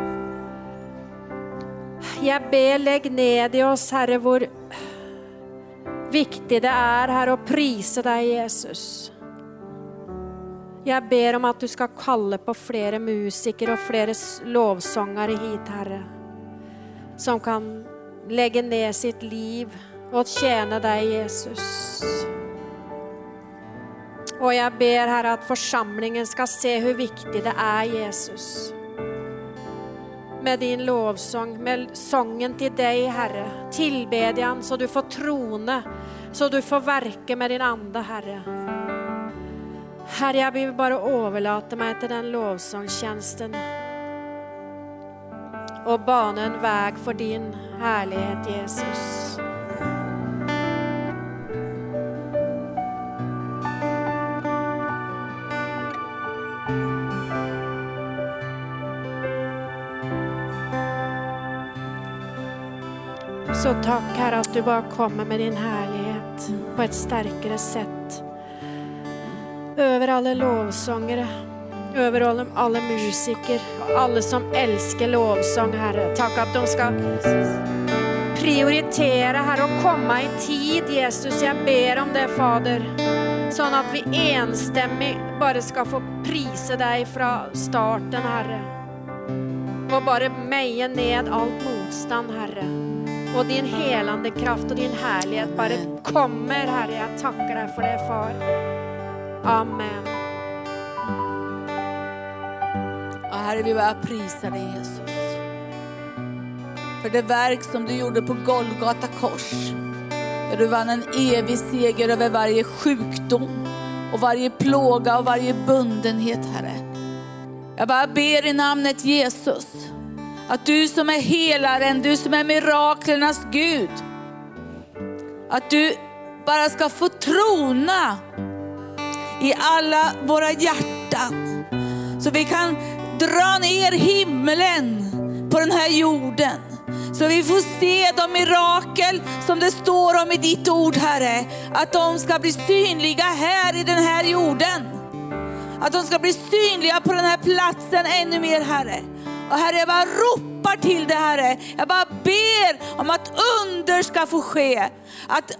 [SPEAKER 4] Jag ber, lägg ned i oss, Herre, hur viktigt det är, Herre, att prisa dig, Jesus. Jag ber om att du ska kalla på flera musiker och flera lovsångare hit, Herre. Som kan lägga ner sitt liv och tjäna dig, Jesus. Och jag ber, Herre, att församlingen ska se hur viktigt det är, Jesus. Med din lovsång, med sången till dig, Herre. Tillbedjan så du får trona, så du får verka med din ande, Herre. Herre, jag vill bara överlåta mig till den lovsångstjänsten och bana en väg för din härlighet, Jesus. Så tack Herre att du bara kommer med din härlighet på ett starkare sätt. Över alla lovsångare, över alla, alla musiker och alla som älskar lovsång Herre. Tack att de ska prioritera Herre och komma i tid Jesus. Jag ber om det Fader. Så att vi enstämmigt bara ska få prisa dig från starten Herre. Och bara meja ned allt motstånd Herre. Och din helande kraft och din härlighet bara kommer Herre. Jag tackar dig för det Far. Amen.
[SPEAKER 5] Ja, Herre, vi bara prisar dig Jesus. För det verk som du gjorde på Golgata kors. Där du vann en evig seger över varje sjukdom och varje plåga och varje bundenhet Herre. Jag bara ber i namnet Jesus att du som är helaren, du som är miraklernas Gud, att du bara ska få trona i alla våra hjärtan. Så vi kan dra ner himlen på den här jorden. Så vi får se de mirakel som det står om i ditt ord Herre. Att de ska bli synliga här i den här jorden. Att de ska bli synliga på den här platsen ännu mer Herre. Och Herre, jag bara ropar till dig Herre. Jag bara ber om att under ska få ske. Att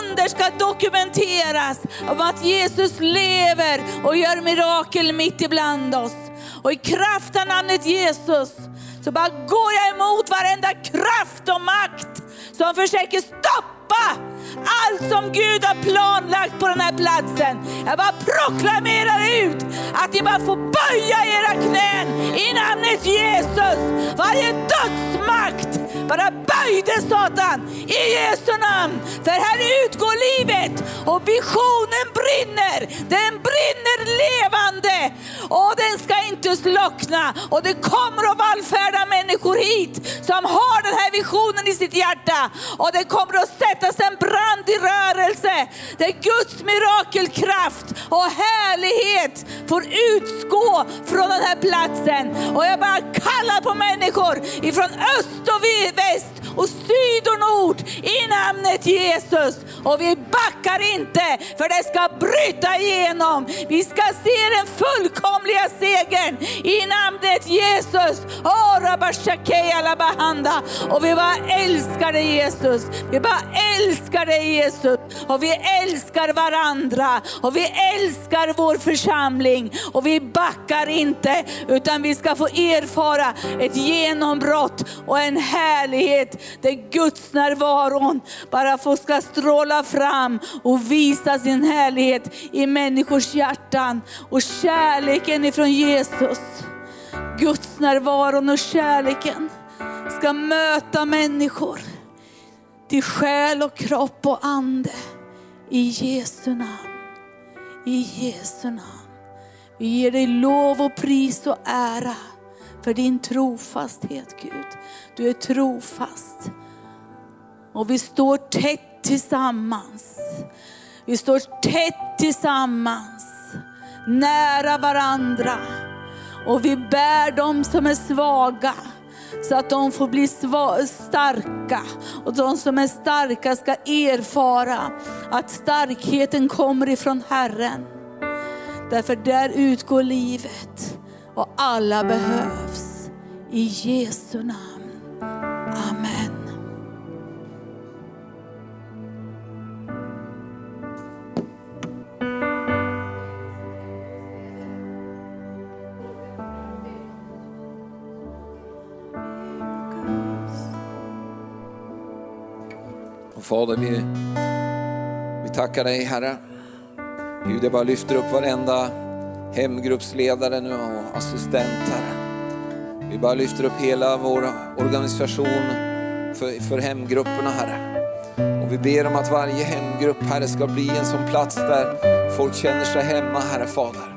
[SPEAKER 5] under ska dokumenteras om att Jesus lever och gör mirakel mitt ibland oss. Och i kraft av namnet Jesus så bara går jag emot varenda kraft och makt som försöker stoppa allt som Gud har planlagt på den här platsen. Jag bara proklamerar ut att ni bara får böja era knän i namnet Jesus. Varje dödsmakt bara böjde Satan i Jesu namn. För här utgår livet och visionen brinner. Den brinner levande och den ska inte slockna. Och det kommer att vallfärda människor hit som har den här visionen i sitt hjärta. Och det kommer att sättas en brand i rörelse. Där Guds mirakelkraft och härlighet får utgå från den här platsen. Och jag bara kallar på människor ifrån öst och väst och syd och nord i namnet Jesus. Och vi backar inte för det ska bryta igenom. Vi ska se den fullkomliga segern i namnet Jesus. Och vi bara älskar dig Jesus. Vi bara älskar dig Jesus. Och vi älskar varandra. Och vi älskar vår församling. Och vi backar inte utan vi ska få erfara ett genombrott och en härlighet där Guds närvaron bara får ska stråla fram och visa sin härlighet i människors hjärtan. Och kärleken ifrån Jesus, Guds närvaron och kärleken ska möta människor till själ och kropp och ande. I Jesu namn. I Jesu namn. Vi ger dig lov och pris och ära för din trofasthet Gud. Du är trofast. Och vi står tätt tillsammans. Vi står tätt tillsammans, nära varandra. Och vi bär dem som är svaga så att de får bli starka. Och de som är starka ska erfara att starkheten kommer ifrån Herren. Därför där utgår livet och alla behövs. I Jesu namn.
[SPEAKER 6] Fader, vi, vi tackar dig Herre. Gud, jag bara lyfter upp varenda hemgruppsledare nu och assistent Herre. Vi bara lyfter upp hela vår organisation för, för hemgrupperna Herre. Och vi ber om att varje hemgrupp Herre ska bli en sån plats där folk känner sig hemma Herre Fader.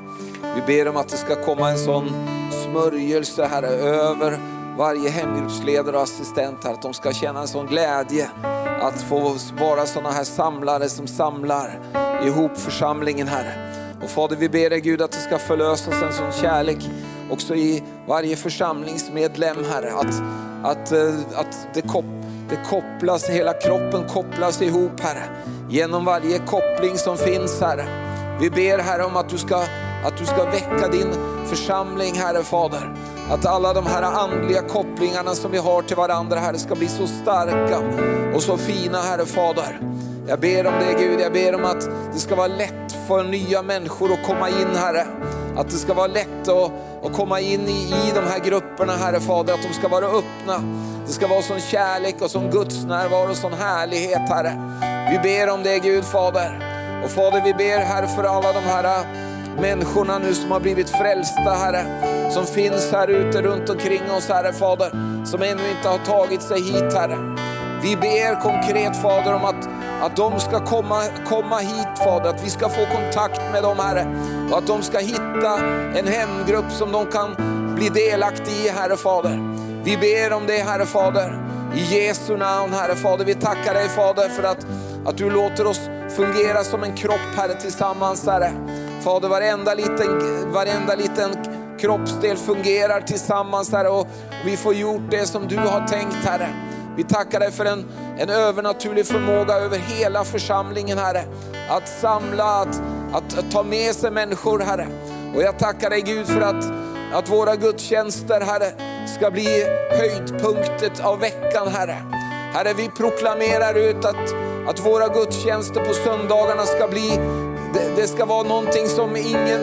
[SPEAKER 6] Vi ber om att det ska komma en sån smörjelse Herre över varje hemgruppsledare och assistent Herre, att de ska känna en sån glädje att få vara sådana här samlare som samlar ihop församlingen Herre. Och Fader vi ber dig Gud att det ska förlösas en sån kärlek också i varje församlingsmedlem Herre. Att, att, eh, att det, kop, det kopplas, hela kroppen kopplas ihop Herre. Genom varje koppling som finns Herre. Vi ber Herre om att du ska, att du ska väcka din församling Herre Fader. Att alla de här andliga kopplingarna som vi har till varandra Herre ska bli så starka och så fina Herre Fader. Jag ber om det Gud, jag ber om att det ska vara lätt för nya människor att komma in Herre. Att det ska vara lätt att, att komma in i, i de här grupperna Herre Fader, att de ska vara öppna. Det ska vara sån kärlek och sån Guds närvaro och sån härlighet Herre. Vi ber om det Gud Fader. Och Fader vi ber Herre för alla de här människorna nu som har blivit frälsta Herre. Som finns här ute runt omkring oss Herre Fader. Som ännu inte har tagit sig hit Herre. Vi ber konkret Fader om att att de ska komma, komma hit Fader, att vi ska få kontakt med dem Herre. Och att de ska hitta en hemgrupp som de kan bli delaktiga i Herre Fader. Vi ber om det Herre Fader. I Jesu namn Herre Fader, vi tackar dig Fader för att, att du låter oss fungera som en kropp Herre tillsammans Herre. Fader, varenda liten, varenda liten kroppsdel fungerar tillsammans Herre och, och vi får gjort det som du har tänkt Herre. Vi tackar dig för en, en övernaturlig förmåga över hela församlingen Herre. Att samla, att, att, att ta med sig människor Herre. Och jag tackar dig Gud för att, att våra gudstjänster Herre ska bli höjdpunktet av veckan Herre. Herre vi proklamerar ut att, att våra gudstjänster på söndagarna ska bli det, det, ska vara någonting som ingen,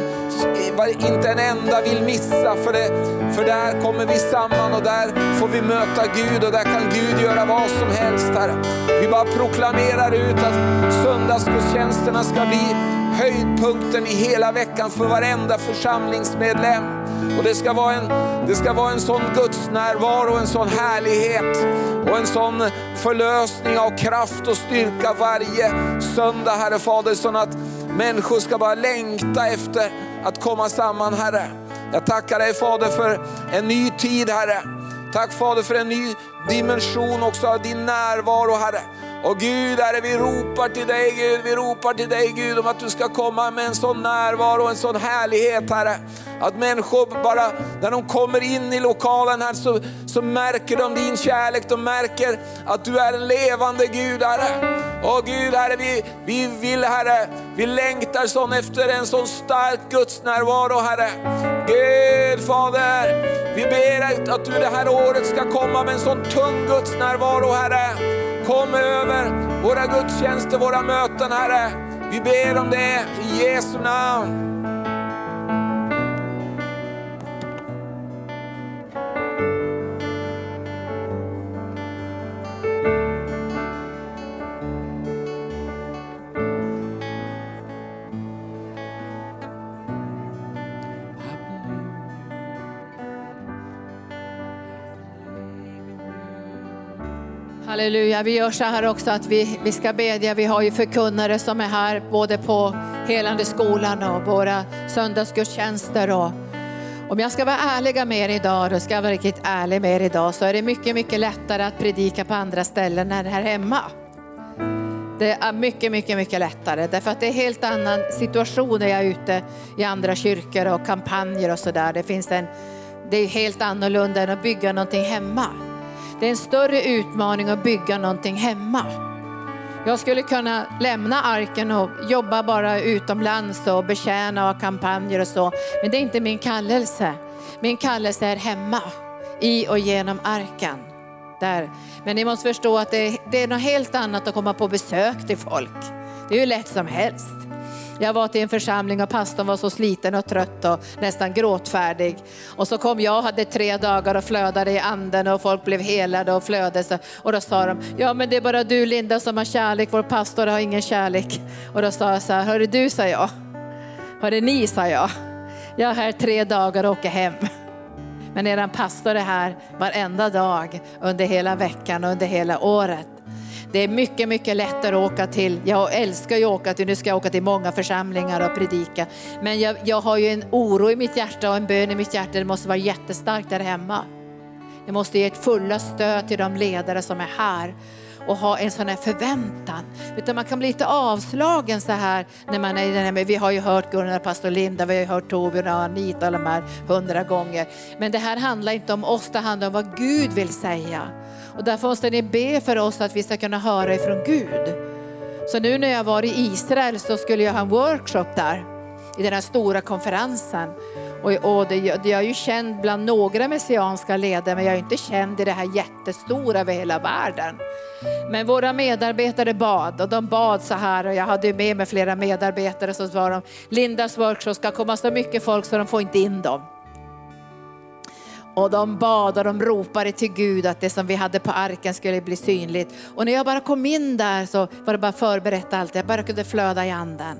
[SPEAKER 6] inte en enda vill missa. För, det, för där kommer vi samman och där får vi möta Gud och där kan Gud göra vad som helst. Herre. Vi bara proklamerar ut att söndagsgudstjänsterna ska bli höjdpunkten i hela veckan för varenda församlingsmedlem. Och det ska vara en, det ska vara en sån Guds närvaro, en sån härlighet och en sån förlösning av kraft och styrka varje söndag, Herre Fader, så att Människor ska bara längta efter att komma samman Herre. Jag tackar dig Fader för en ny tid Herre. Tack Fader för en ny dimension också av din närvaro Herre. Och Gud, Herre, vi ropar till dig Gud, vi ropar till dig Gud om att du ska komma med en sån närvaro och en sån härlighet Herre. Att människor bara, när de kommer in i lokalen här så, så märker de din kärlek, de märker att du är en levande Gud Herre. Och Gud Herre, vi, vi vill Herre, vi längtar sån efter en sån stark Guds närvaro Herre. Gud Fader, vi ber att du det här året ska komma med en sån tung Guds närvaro Herre. Kom över våra gudstjänster, våra möten Herre. Vi ber om det i Jesu namn.
[SPEAKER 1] Halleluja, vi gör så här också att vi, vi ska bedja. Vi har ju förkunnare som är här både på Helande skolan och våra söndagsgudstjänster. Och, om jag ska vara ärlig med er idag, då ska jag vara riktigt ärlig med er idag, så är det mycket, mycket lättare att predika på andra ställen än här hemma. Det är mycket, mycket, mycket lättare därför att det är helt annan situation när jag är ute i andra kyrkor och kampanjer och sådär. Det finns en, det är helt annorlunda än att bygga någonting hemma. Det är en större utmaning att bygga någonting hemma. Jag skulle kunna lämna arken och jobba bara utomlands och betjäna och kampanjer och så. Men det är inte min kallelse. Min kallelse är hemma, i och genom arken. Där. Men ni måste förstå att det, det är något helt annat att komma på besök till folk. Det är ju lätt som helst. Jag var till en församling och pastorn var så sliten och trött och nästan gråtfärdig. Och så kom jag och hade tre dagar och flödade i anden och folk blev helade och flödade. Och då sa de, ja men det är bara du Linda som har kärlek, vår pastor har ingen kärlek. Och då sa jag så här, hörru du sa jag, hörru ni sa jag, jag är här tre dagar och åker hem. Men eran pastor är här varenda dag under hela veckan och under hela året. Det är mycket, mycket lättare att åka till, jag älskar ju att åka till, nu ska jag åka till många församlingar och predika. Men jag, jag har ju en oro i mitt hjärta och en bön i mitt hjärta, det måste vara jättestarkt där hemma. Jag måste ge ett fulla stöd till de ledare som är här och ha en sån här förväntan. Utan man kan bli lite avslagen så här när man är i den här, vi har ju hört Gunnar, pastor Linda, vi har ju hört Torbjörn och Anita de här hundra gånger. Men det här handlar inte om oss, det handlar om vad Gud vill säga. Och därför måste ni be för oss att vi ska kunna höra ifrån Gud. Så nu när jag var i Israel så skulle jag ha en workshop där i den här stora konferensen. Och, och det, jag är ju känd bland några messianska ledare men jag är inte känd i det här jättestora över hela världen. Men våra medarbetare bad och de bad så här och jag hade med mig flera medarbetare som sa de Lindas workshop ska komma så mycket folk så de får inte in dem. Och de bad och de ropade till Gud att det som vi hade på arken skulle bli synligt. Och när jag bara kom in där så var det bara förberett allt. Jag bara kunde flöda i anden.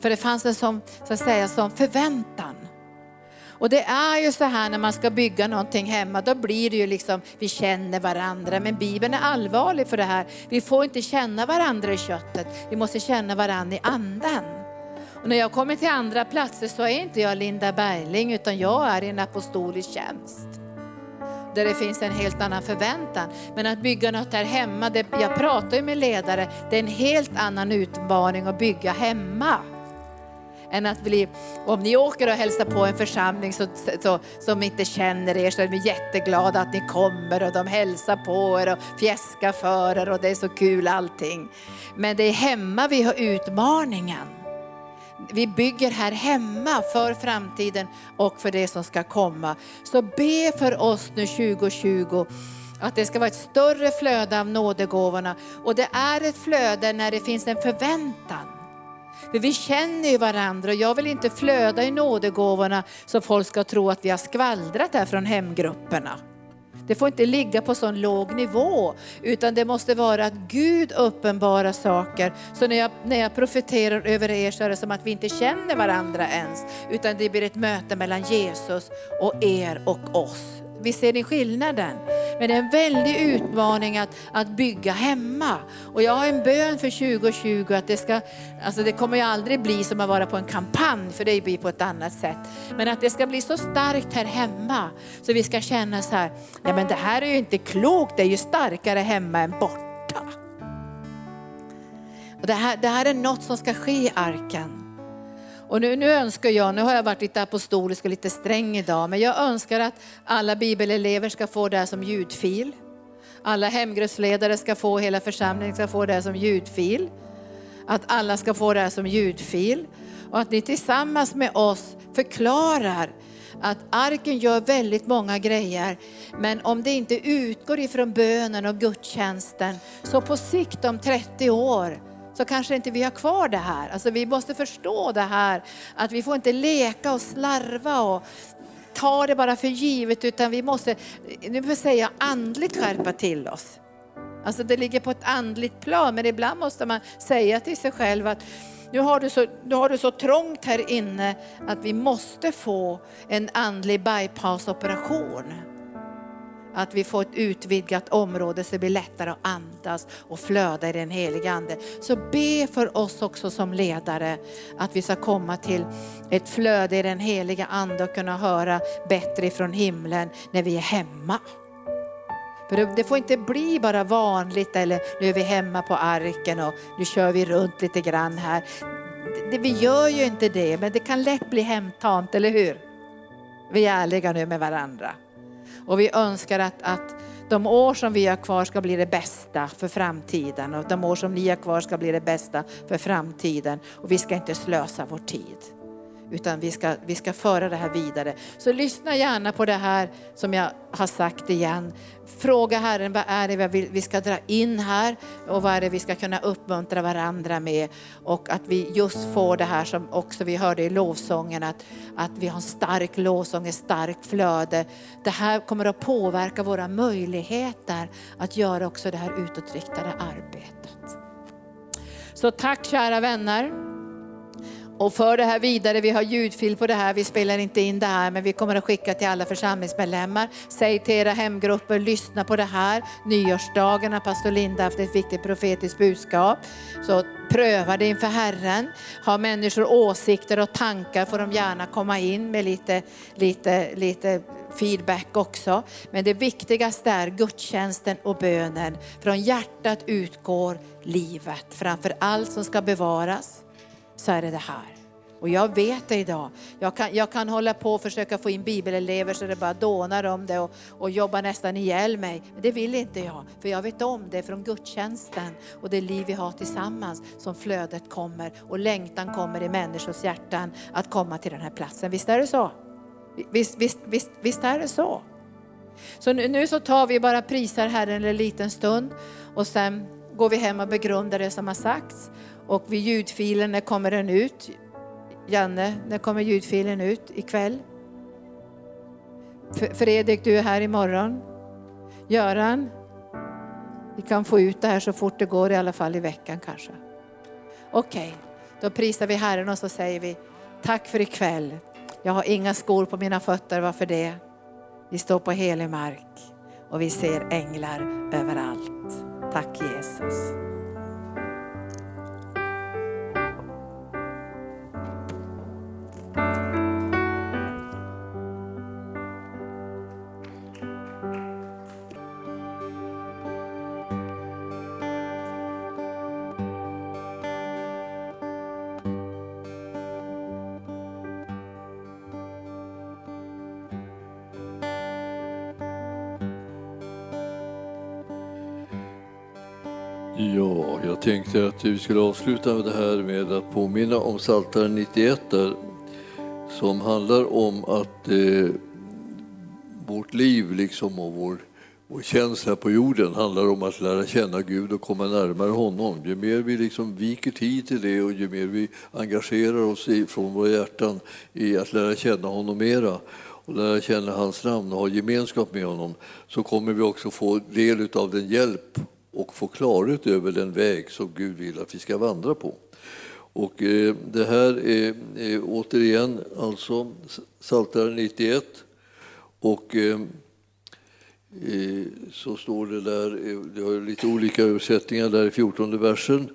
[SPEAKER 1] För det fanns en sån, så att säga, sån förväntan. Och det är ju så här när man ska bygga någonting hemma, då blir det ju liksom, vi känner varandra. Men Bibeln är allvarlig för det här. Vi får inte känna varandra i köttet, vi måste känna varandra i anden. Och när jag kommer till andra platser så är inte jag Linda Bergling, utan jag är i en apostolisk tjänst. Där det finns en helt annan förväntan. Men att bygga något här hemma, det, jag pratar ju med ledare, det är en helt annan utmaning att bygga hemma än att bli, om ni åker och hälsar på en församling så, så, som inte känner er så är de jätteglada att ni kommer och de hälsar på er och fjäskar för er och det är så kul allting. Men det är hemma vi har utmaningen. Vi bygger här hemma för framtiden och för det som ska komma. Så be för oss nu 2020 att det ska vara ett större flöde av nådegåvorna. Och det är ett flöde när det finns en förväntan. För vi känner ju varandra och jag vill inte flöda i nådegåvorna så folk ska tro att vi har skvallrat här från hemgrupperna. Det får inte ligga på sån låg nivå, utan det måste vara att Gud uppenbarar saker. Så när jag, när jag profeterar över er så är det som att vi inte känner varandra ens, utan det blir ett möte mellan Jesus och er och oss. Vi ser ni skillnaden? Men det är en väldig utmaning att, att bygga hemma. Och jag har en bön för 2020 att det ska, alltså det kommer ju aldrig bli som att vara på en kampanj, för det blir på ett annat sätt. Men att det ska bli så starkt här hemma, så vi ska känna så här, nej men det här är ju inte klokt, det är ju starkare hemma än borta. Och det, här, det här är något som ska ske i arken. Och nu, nu, önskar jag, nu har jag varit lite apostolisk och lite sträng idag, men jag önskar att alla bibelelever ska få det här som ljudfil. Alla hemgruppsledare ska få, hela församlingen ska få det här som ljudfil. Att alla ska få det här som ljudfil. Och att ni tillsammans med oss förklarar att arken gör väldigt många grejer, men om det inte utgår ifrån bönen och gudstjänsten, så på sikt om 30 år så kanske inte vi har kvar det här. Alltså vi måste förstå det här, att vi får inte leka och slarva och ta det bara för givet, utan vi måste, nu vill jag säga andligt skärpa till oss. Alltså det ligger på ett andligt plan, men ibland måste man säga till sig själv att nu har, du så, nu har du så trångt här inne att vi måste få en andlig bypassoperation. Att vi får ett utvidgat område så det blir lättare att andas och flöda i den heliga Ande. Så be för oss också som ledare att vi ska komma till ett flöde i den heliga Ande och kunna höra bättre ifrån himlen när vi är hemma. För det får inte bli bara vanligt eller nu är vi hemma på arken och nu kör vi runt lite grann här. Det, vi gör ju inte det, men det kan lätt bli hemtamt, eller hur? Vi är ärliga nu med varandra. Och vi önskar att, att de år som vi har kvar ska bli det bästa för framtiden och de år som ni har kvar ska bli det bästa för framtiden. Och vi ska inte slösa vår tid utan vi ska, vi ska föra det här vidare. Så lyssna gärna på det här som jag har sagt igen. Fråga Herren vad är det vi ska dra in här och vad är det vi ska kunna uppmuntra varandra med. Och att vi just får det här som också vi hörde i lovsången, att, att vi har en stark lovsång, ett starkt flöde. Det här kommer att påverka våra möjligheter att göra också det här utåtriktade arbetet. Så tack kära vänner och för det här vidare, vi har ljudfil på det här, vi spelar inte in det här men vi kommer att skicka till alla församlingsmedlemmar. Säg till era hemgrupper, lyssna på det här. Nyårsdagen har pastor Linda haft ett viktigt profetiskt budskap. Så pröva det inför Herren. Har människor åsikter och tankar får de gärna komma in med lite, lite, lite feedback också. Men det viktigaste är gudstjänsten och bönen. Från hjärtat utgår livet. Framför allt som ska bevaras så är det det här. Och jag vet det idag. Jag kan, jag kan hålla på och försöka få in bibelelever så det bara dånar om det och, och jobba nästan ihjäl mig. Men det vill inte jag, för jag vet om det från gudstjänsten och det liv vi har tillsammans som flödet kommer och längtan kommer i människors hjärtan att komma till den här platsen. Visst är det så? Visst, visst, visst, visst är det så? Så nu, nu så tar vi bara prisar Herren en liten stund och sen går vi hem och begrundar det som har sagts och vid ljudfilen, när kommer den ut? Janne, när kommer ljudfilen ut? Ikväll? Fredrik, du är här imorgon. Göran, vi kan få ut det här så fort det går, i alla fall i veckan kanske. Okej, okay. då prisar vi Herren och så säger vi tack för ikväll. Jag har inga skor på mina fötter, varför det? Vi står på helig mark och vi ser änglar överallt. Tack Jesus.
[SPEAKER 7] Tänkte vi skulle avsluta det här med att påminna om Psaltaren 91 där, som handlar om att eh, vårt liv liksom och vår, vår tjänst här på jorden handlar om att lära känna Gud och komma närmare honom. Ju mer vi liksom viker tid till det och ju mer vi engagerar oss i, från våra hjärtan i att lära känna honom mera och lära känna hans namn och ha gemenskap med honom så kommer vi också få del av den hjälp och få klarhet över den väg som Gud vill att vi ska vandra på. Och eh, det här är, är återigen alltså Psaltaren 91 och ehm, eh, så står det där, eh, det har lite olika översättningar där i 14 versen.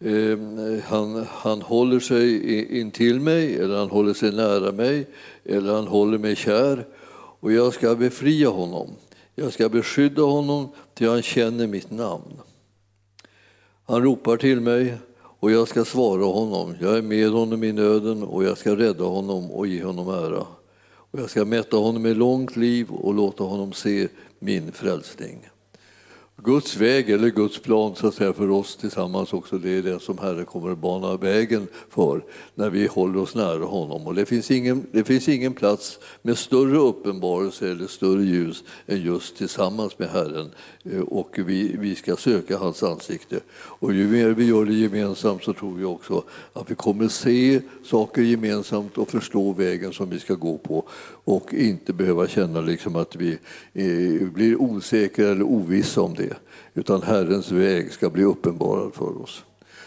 [SPEAKER 7] Ehm, han, han håller sig in till mig, eller han håller sig nära mig, eller han håller mig kär och jag ska befria honom. Jag ska beskydda honom till han känner mitt namn. Han ropar till mig och jag ska svara honom. Jag är med honom i nöden och jag ska rädda honom och ge honom ära. Och jag ska mätta honom med långt liv och låta honom se min frälsning. Guds väg eller Guds plan så att säga, för oss tillsammans också, det är det som Herren kommer att bana vägen för när vi håller oss nära honom. Och det, finns ingen, det finns ingen plats med större uppenbarelse eller större ljus än just tillsammans med Herren. Eh, och vi, vi ska söka hans ansikte. Och ju mer vi gör det gemensamt så tror vi också att vi kommer se saker gemensamt och förstå vägen som vi ska gå på och inte behöva känna liksom att vi eh, blir osäkra eller ovissa om det utan Herrens väg ska bli uppenbarad för oss.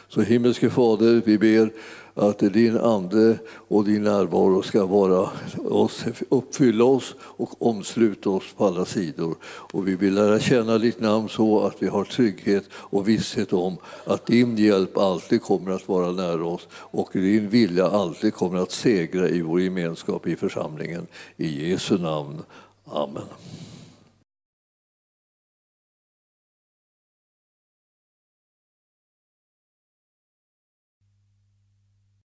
[SPEAKER 7] Så himmelske Fader, vi ber att din ande och din närvaro ska vara oss, uppfylla oss och omsluta oss på alla sidor. Och vi vill lära känna ditt namn så att vi har trygghet och visshet om att din hjälp alltid kommer att vara nära oss och din vilja alltid kommer att segra i vår gemenskap i församlingen. I Jesu namn. Amen.